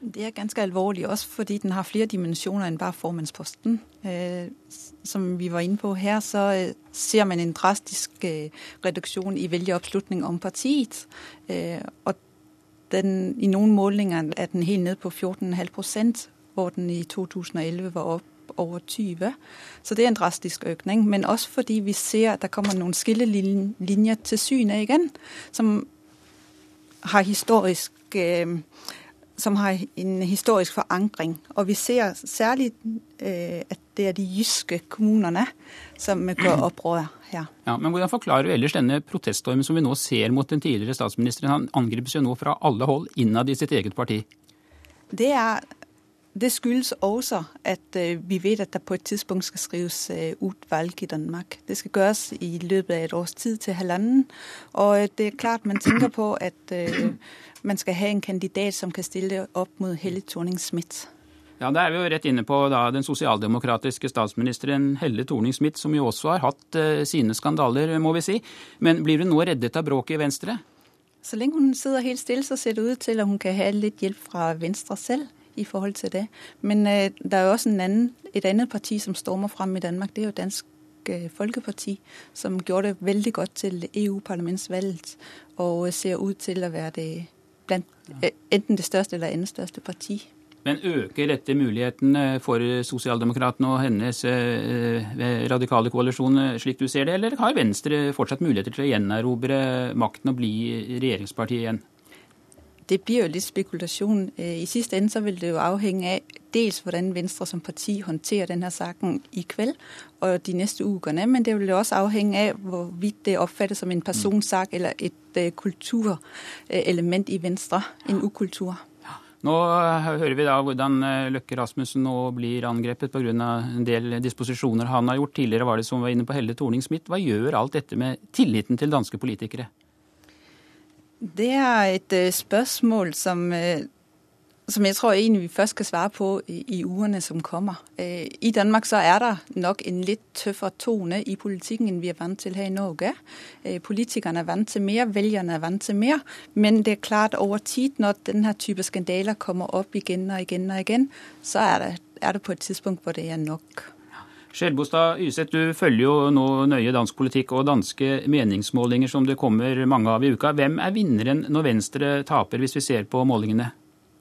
Det er ganske alvorlig, også fordi den har flere dimensjoner enn bare formannsposten. Eh, som vi var inne på her, så eh, ser man en drastisk eh, reduksjon i velgeroppslutning om partiet. Eh, og den, I noen målinger er den helt ned på 14,5 prosent, hvor den i 2011 var opp over 20. Så det er en drastisk økning. Men også fordi vi ser at der kommer noen skillelinjer til syne igjen, som har historisk eh, som har en historisk forankring. Og vi ser særlig eh, at det er de jyske kommunene som går opprør her. Ja, men Hvordan forklarer du ellers denne proteststormen som vi nå ser mot den tidligere statsministeren? Han angripes jo nå fra alle hold innad i sitt eget parti. Det er det skyldes også at uh, vi vet at det på et tidspunkt skal skrives uh, ut valg i Danmark. Det skal gjøres i løpet av et års tid til halvannen. Og det er klart man tenker på at man skal ha en kandidat som kan stille opp mot Helle Thorning-Smith. Ja, Da er vi jo rett inne på da, den sosialdemokratiske statsministeren Helle Thorning-Smith, som jo også har hatt uh, sine skandaler, må vi si. Men blir hun nå reddet av bråket i Venstre? Så lenge hun sitter helt stille, så ser det ut til at hun kan ha litt hjelp fra Venstre selv i forhold til det. Men uh, det er jo også annen, et annet parti som stormer frem i Danmark. Det er jo Dansk uh, Folkeparti, som gjorde det veldig godt til EU-parlamentsvalget, og ser ut til å være det blant enten det største eller enda største parti. Men øker dette muligheten for Sosialdemokratene og hennes eh, radikale koalisjon, slik du ser det, eller har Venstre fortsatt muligheter til å gjenerobre makten og bli regjeringspartiet igjen? Det blir jo litt spekulasjon. I siste ende så vil det jo avhenge av dels hvordan Venstre som parti håndterer denne saken i kveld og de neste ukene, men det vil også avhenge av hvorvidt det oppfattes som en personsak eller et Eh, kulturelement i Venstre, en ukultur. Nå hører vi da hvordan eh, Løkke Rasmussen nå blir angrepet pga. en del disposisjoner han har gjort. Tidligere var det som var inne på Helle Thorning-Smith. Hva gjør alt dette med tilliten til danske politikere? Det er et eh, spørsmål som som jeg tror egentlig vi først skal svare på i, i som kommer. Øh, I Danmark så er der nok en litt tøffere tone i politikken enn vi er vant til her i Norge. Øh, politikerne er vant til mer, velgerne er vant til mer. Men det er klart over tid, når denne type skandaler kommer opp igjen og igjen og igjen, så er det, er det på et tidspunkt hvor det er nok. Skjelbostad Yseth, du følger jo nå nøye dansk politikk og danske meningsmålinger som det kommer mange av i uka. Hvem er vinneren når Venstre taper, hvis vi ser på målingene?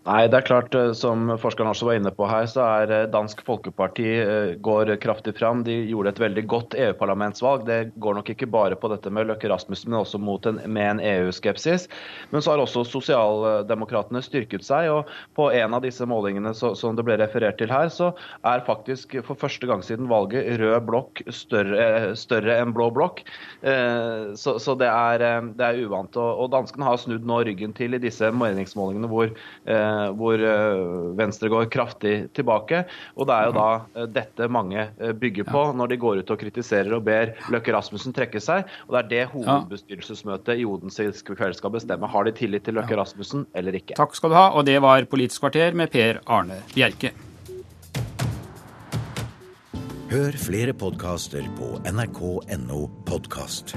Nei, det er klart, eh, som forskeren også var inne på her, så er eh, Dansk Folkeparti eh, går kraftig fram. De gjorde et veldig godt EU-parlamentsvalg. Det går nok ikke bare på dette med Løkke Rasmussen, men også en, med en EU-skepsis. Men så har også sosialdemokratene styrket seg. og På en av disse målingene så, som det ble referert til her, så er faktisk for første gang siden valget rød blokk større, større enn blå blokk. Så, så det, er, det, er, uvant. Og, og danskene har snudd nå ryggen til i disse meningsmålingene hvor hvor eh, Venstre går kraftig tilbake. Og det er jo da eh, dette mange bygger på når de går ut og kritiserer og ber Løkke Rasmussen trekke seg. Og det er det hovedbestyrelsesmøtet i Odense kveld skal bestemme. Har de tillit til Løkke Rasmussen eller ikke? Takk skal du ha, og det var Politisk kvarter med Per Arne Bjerke. Hør flere podkaster på nrk.no podkast.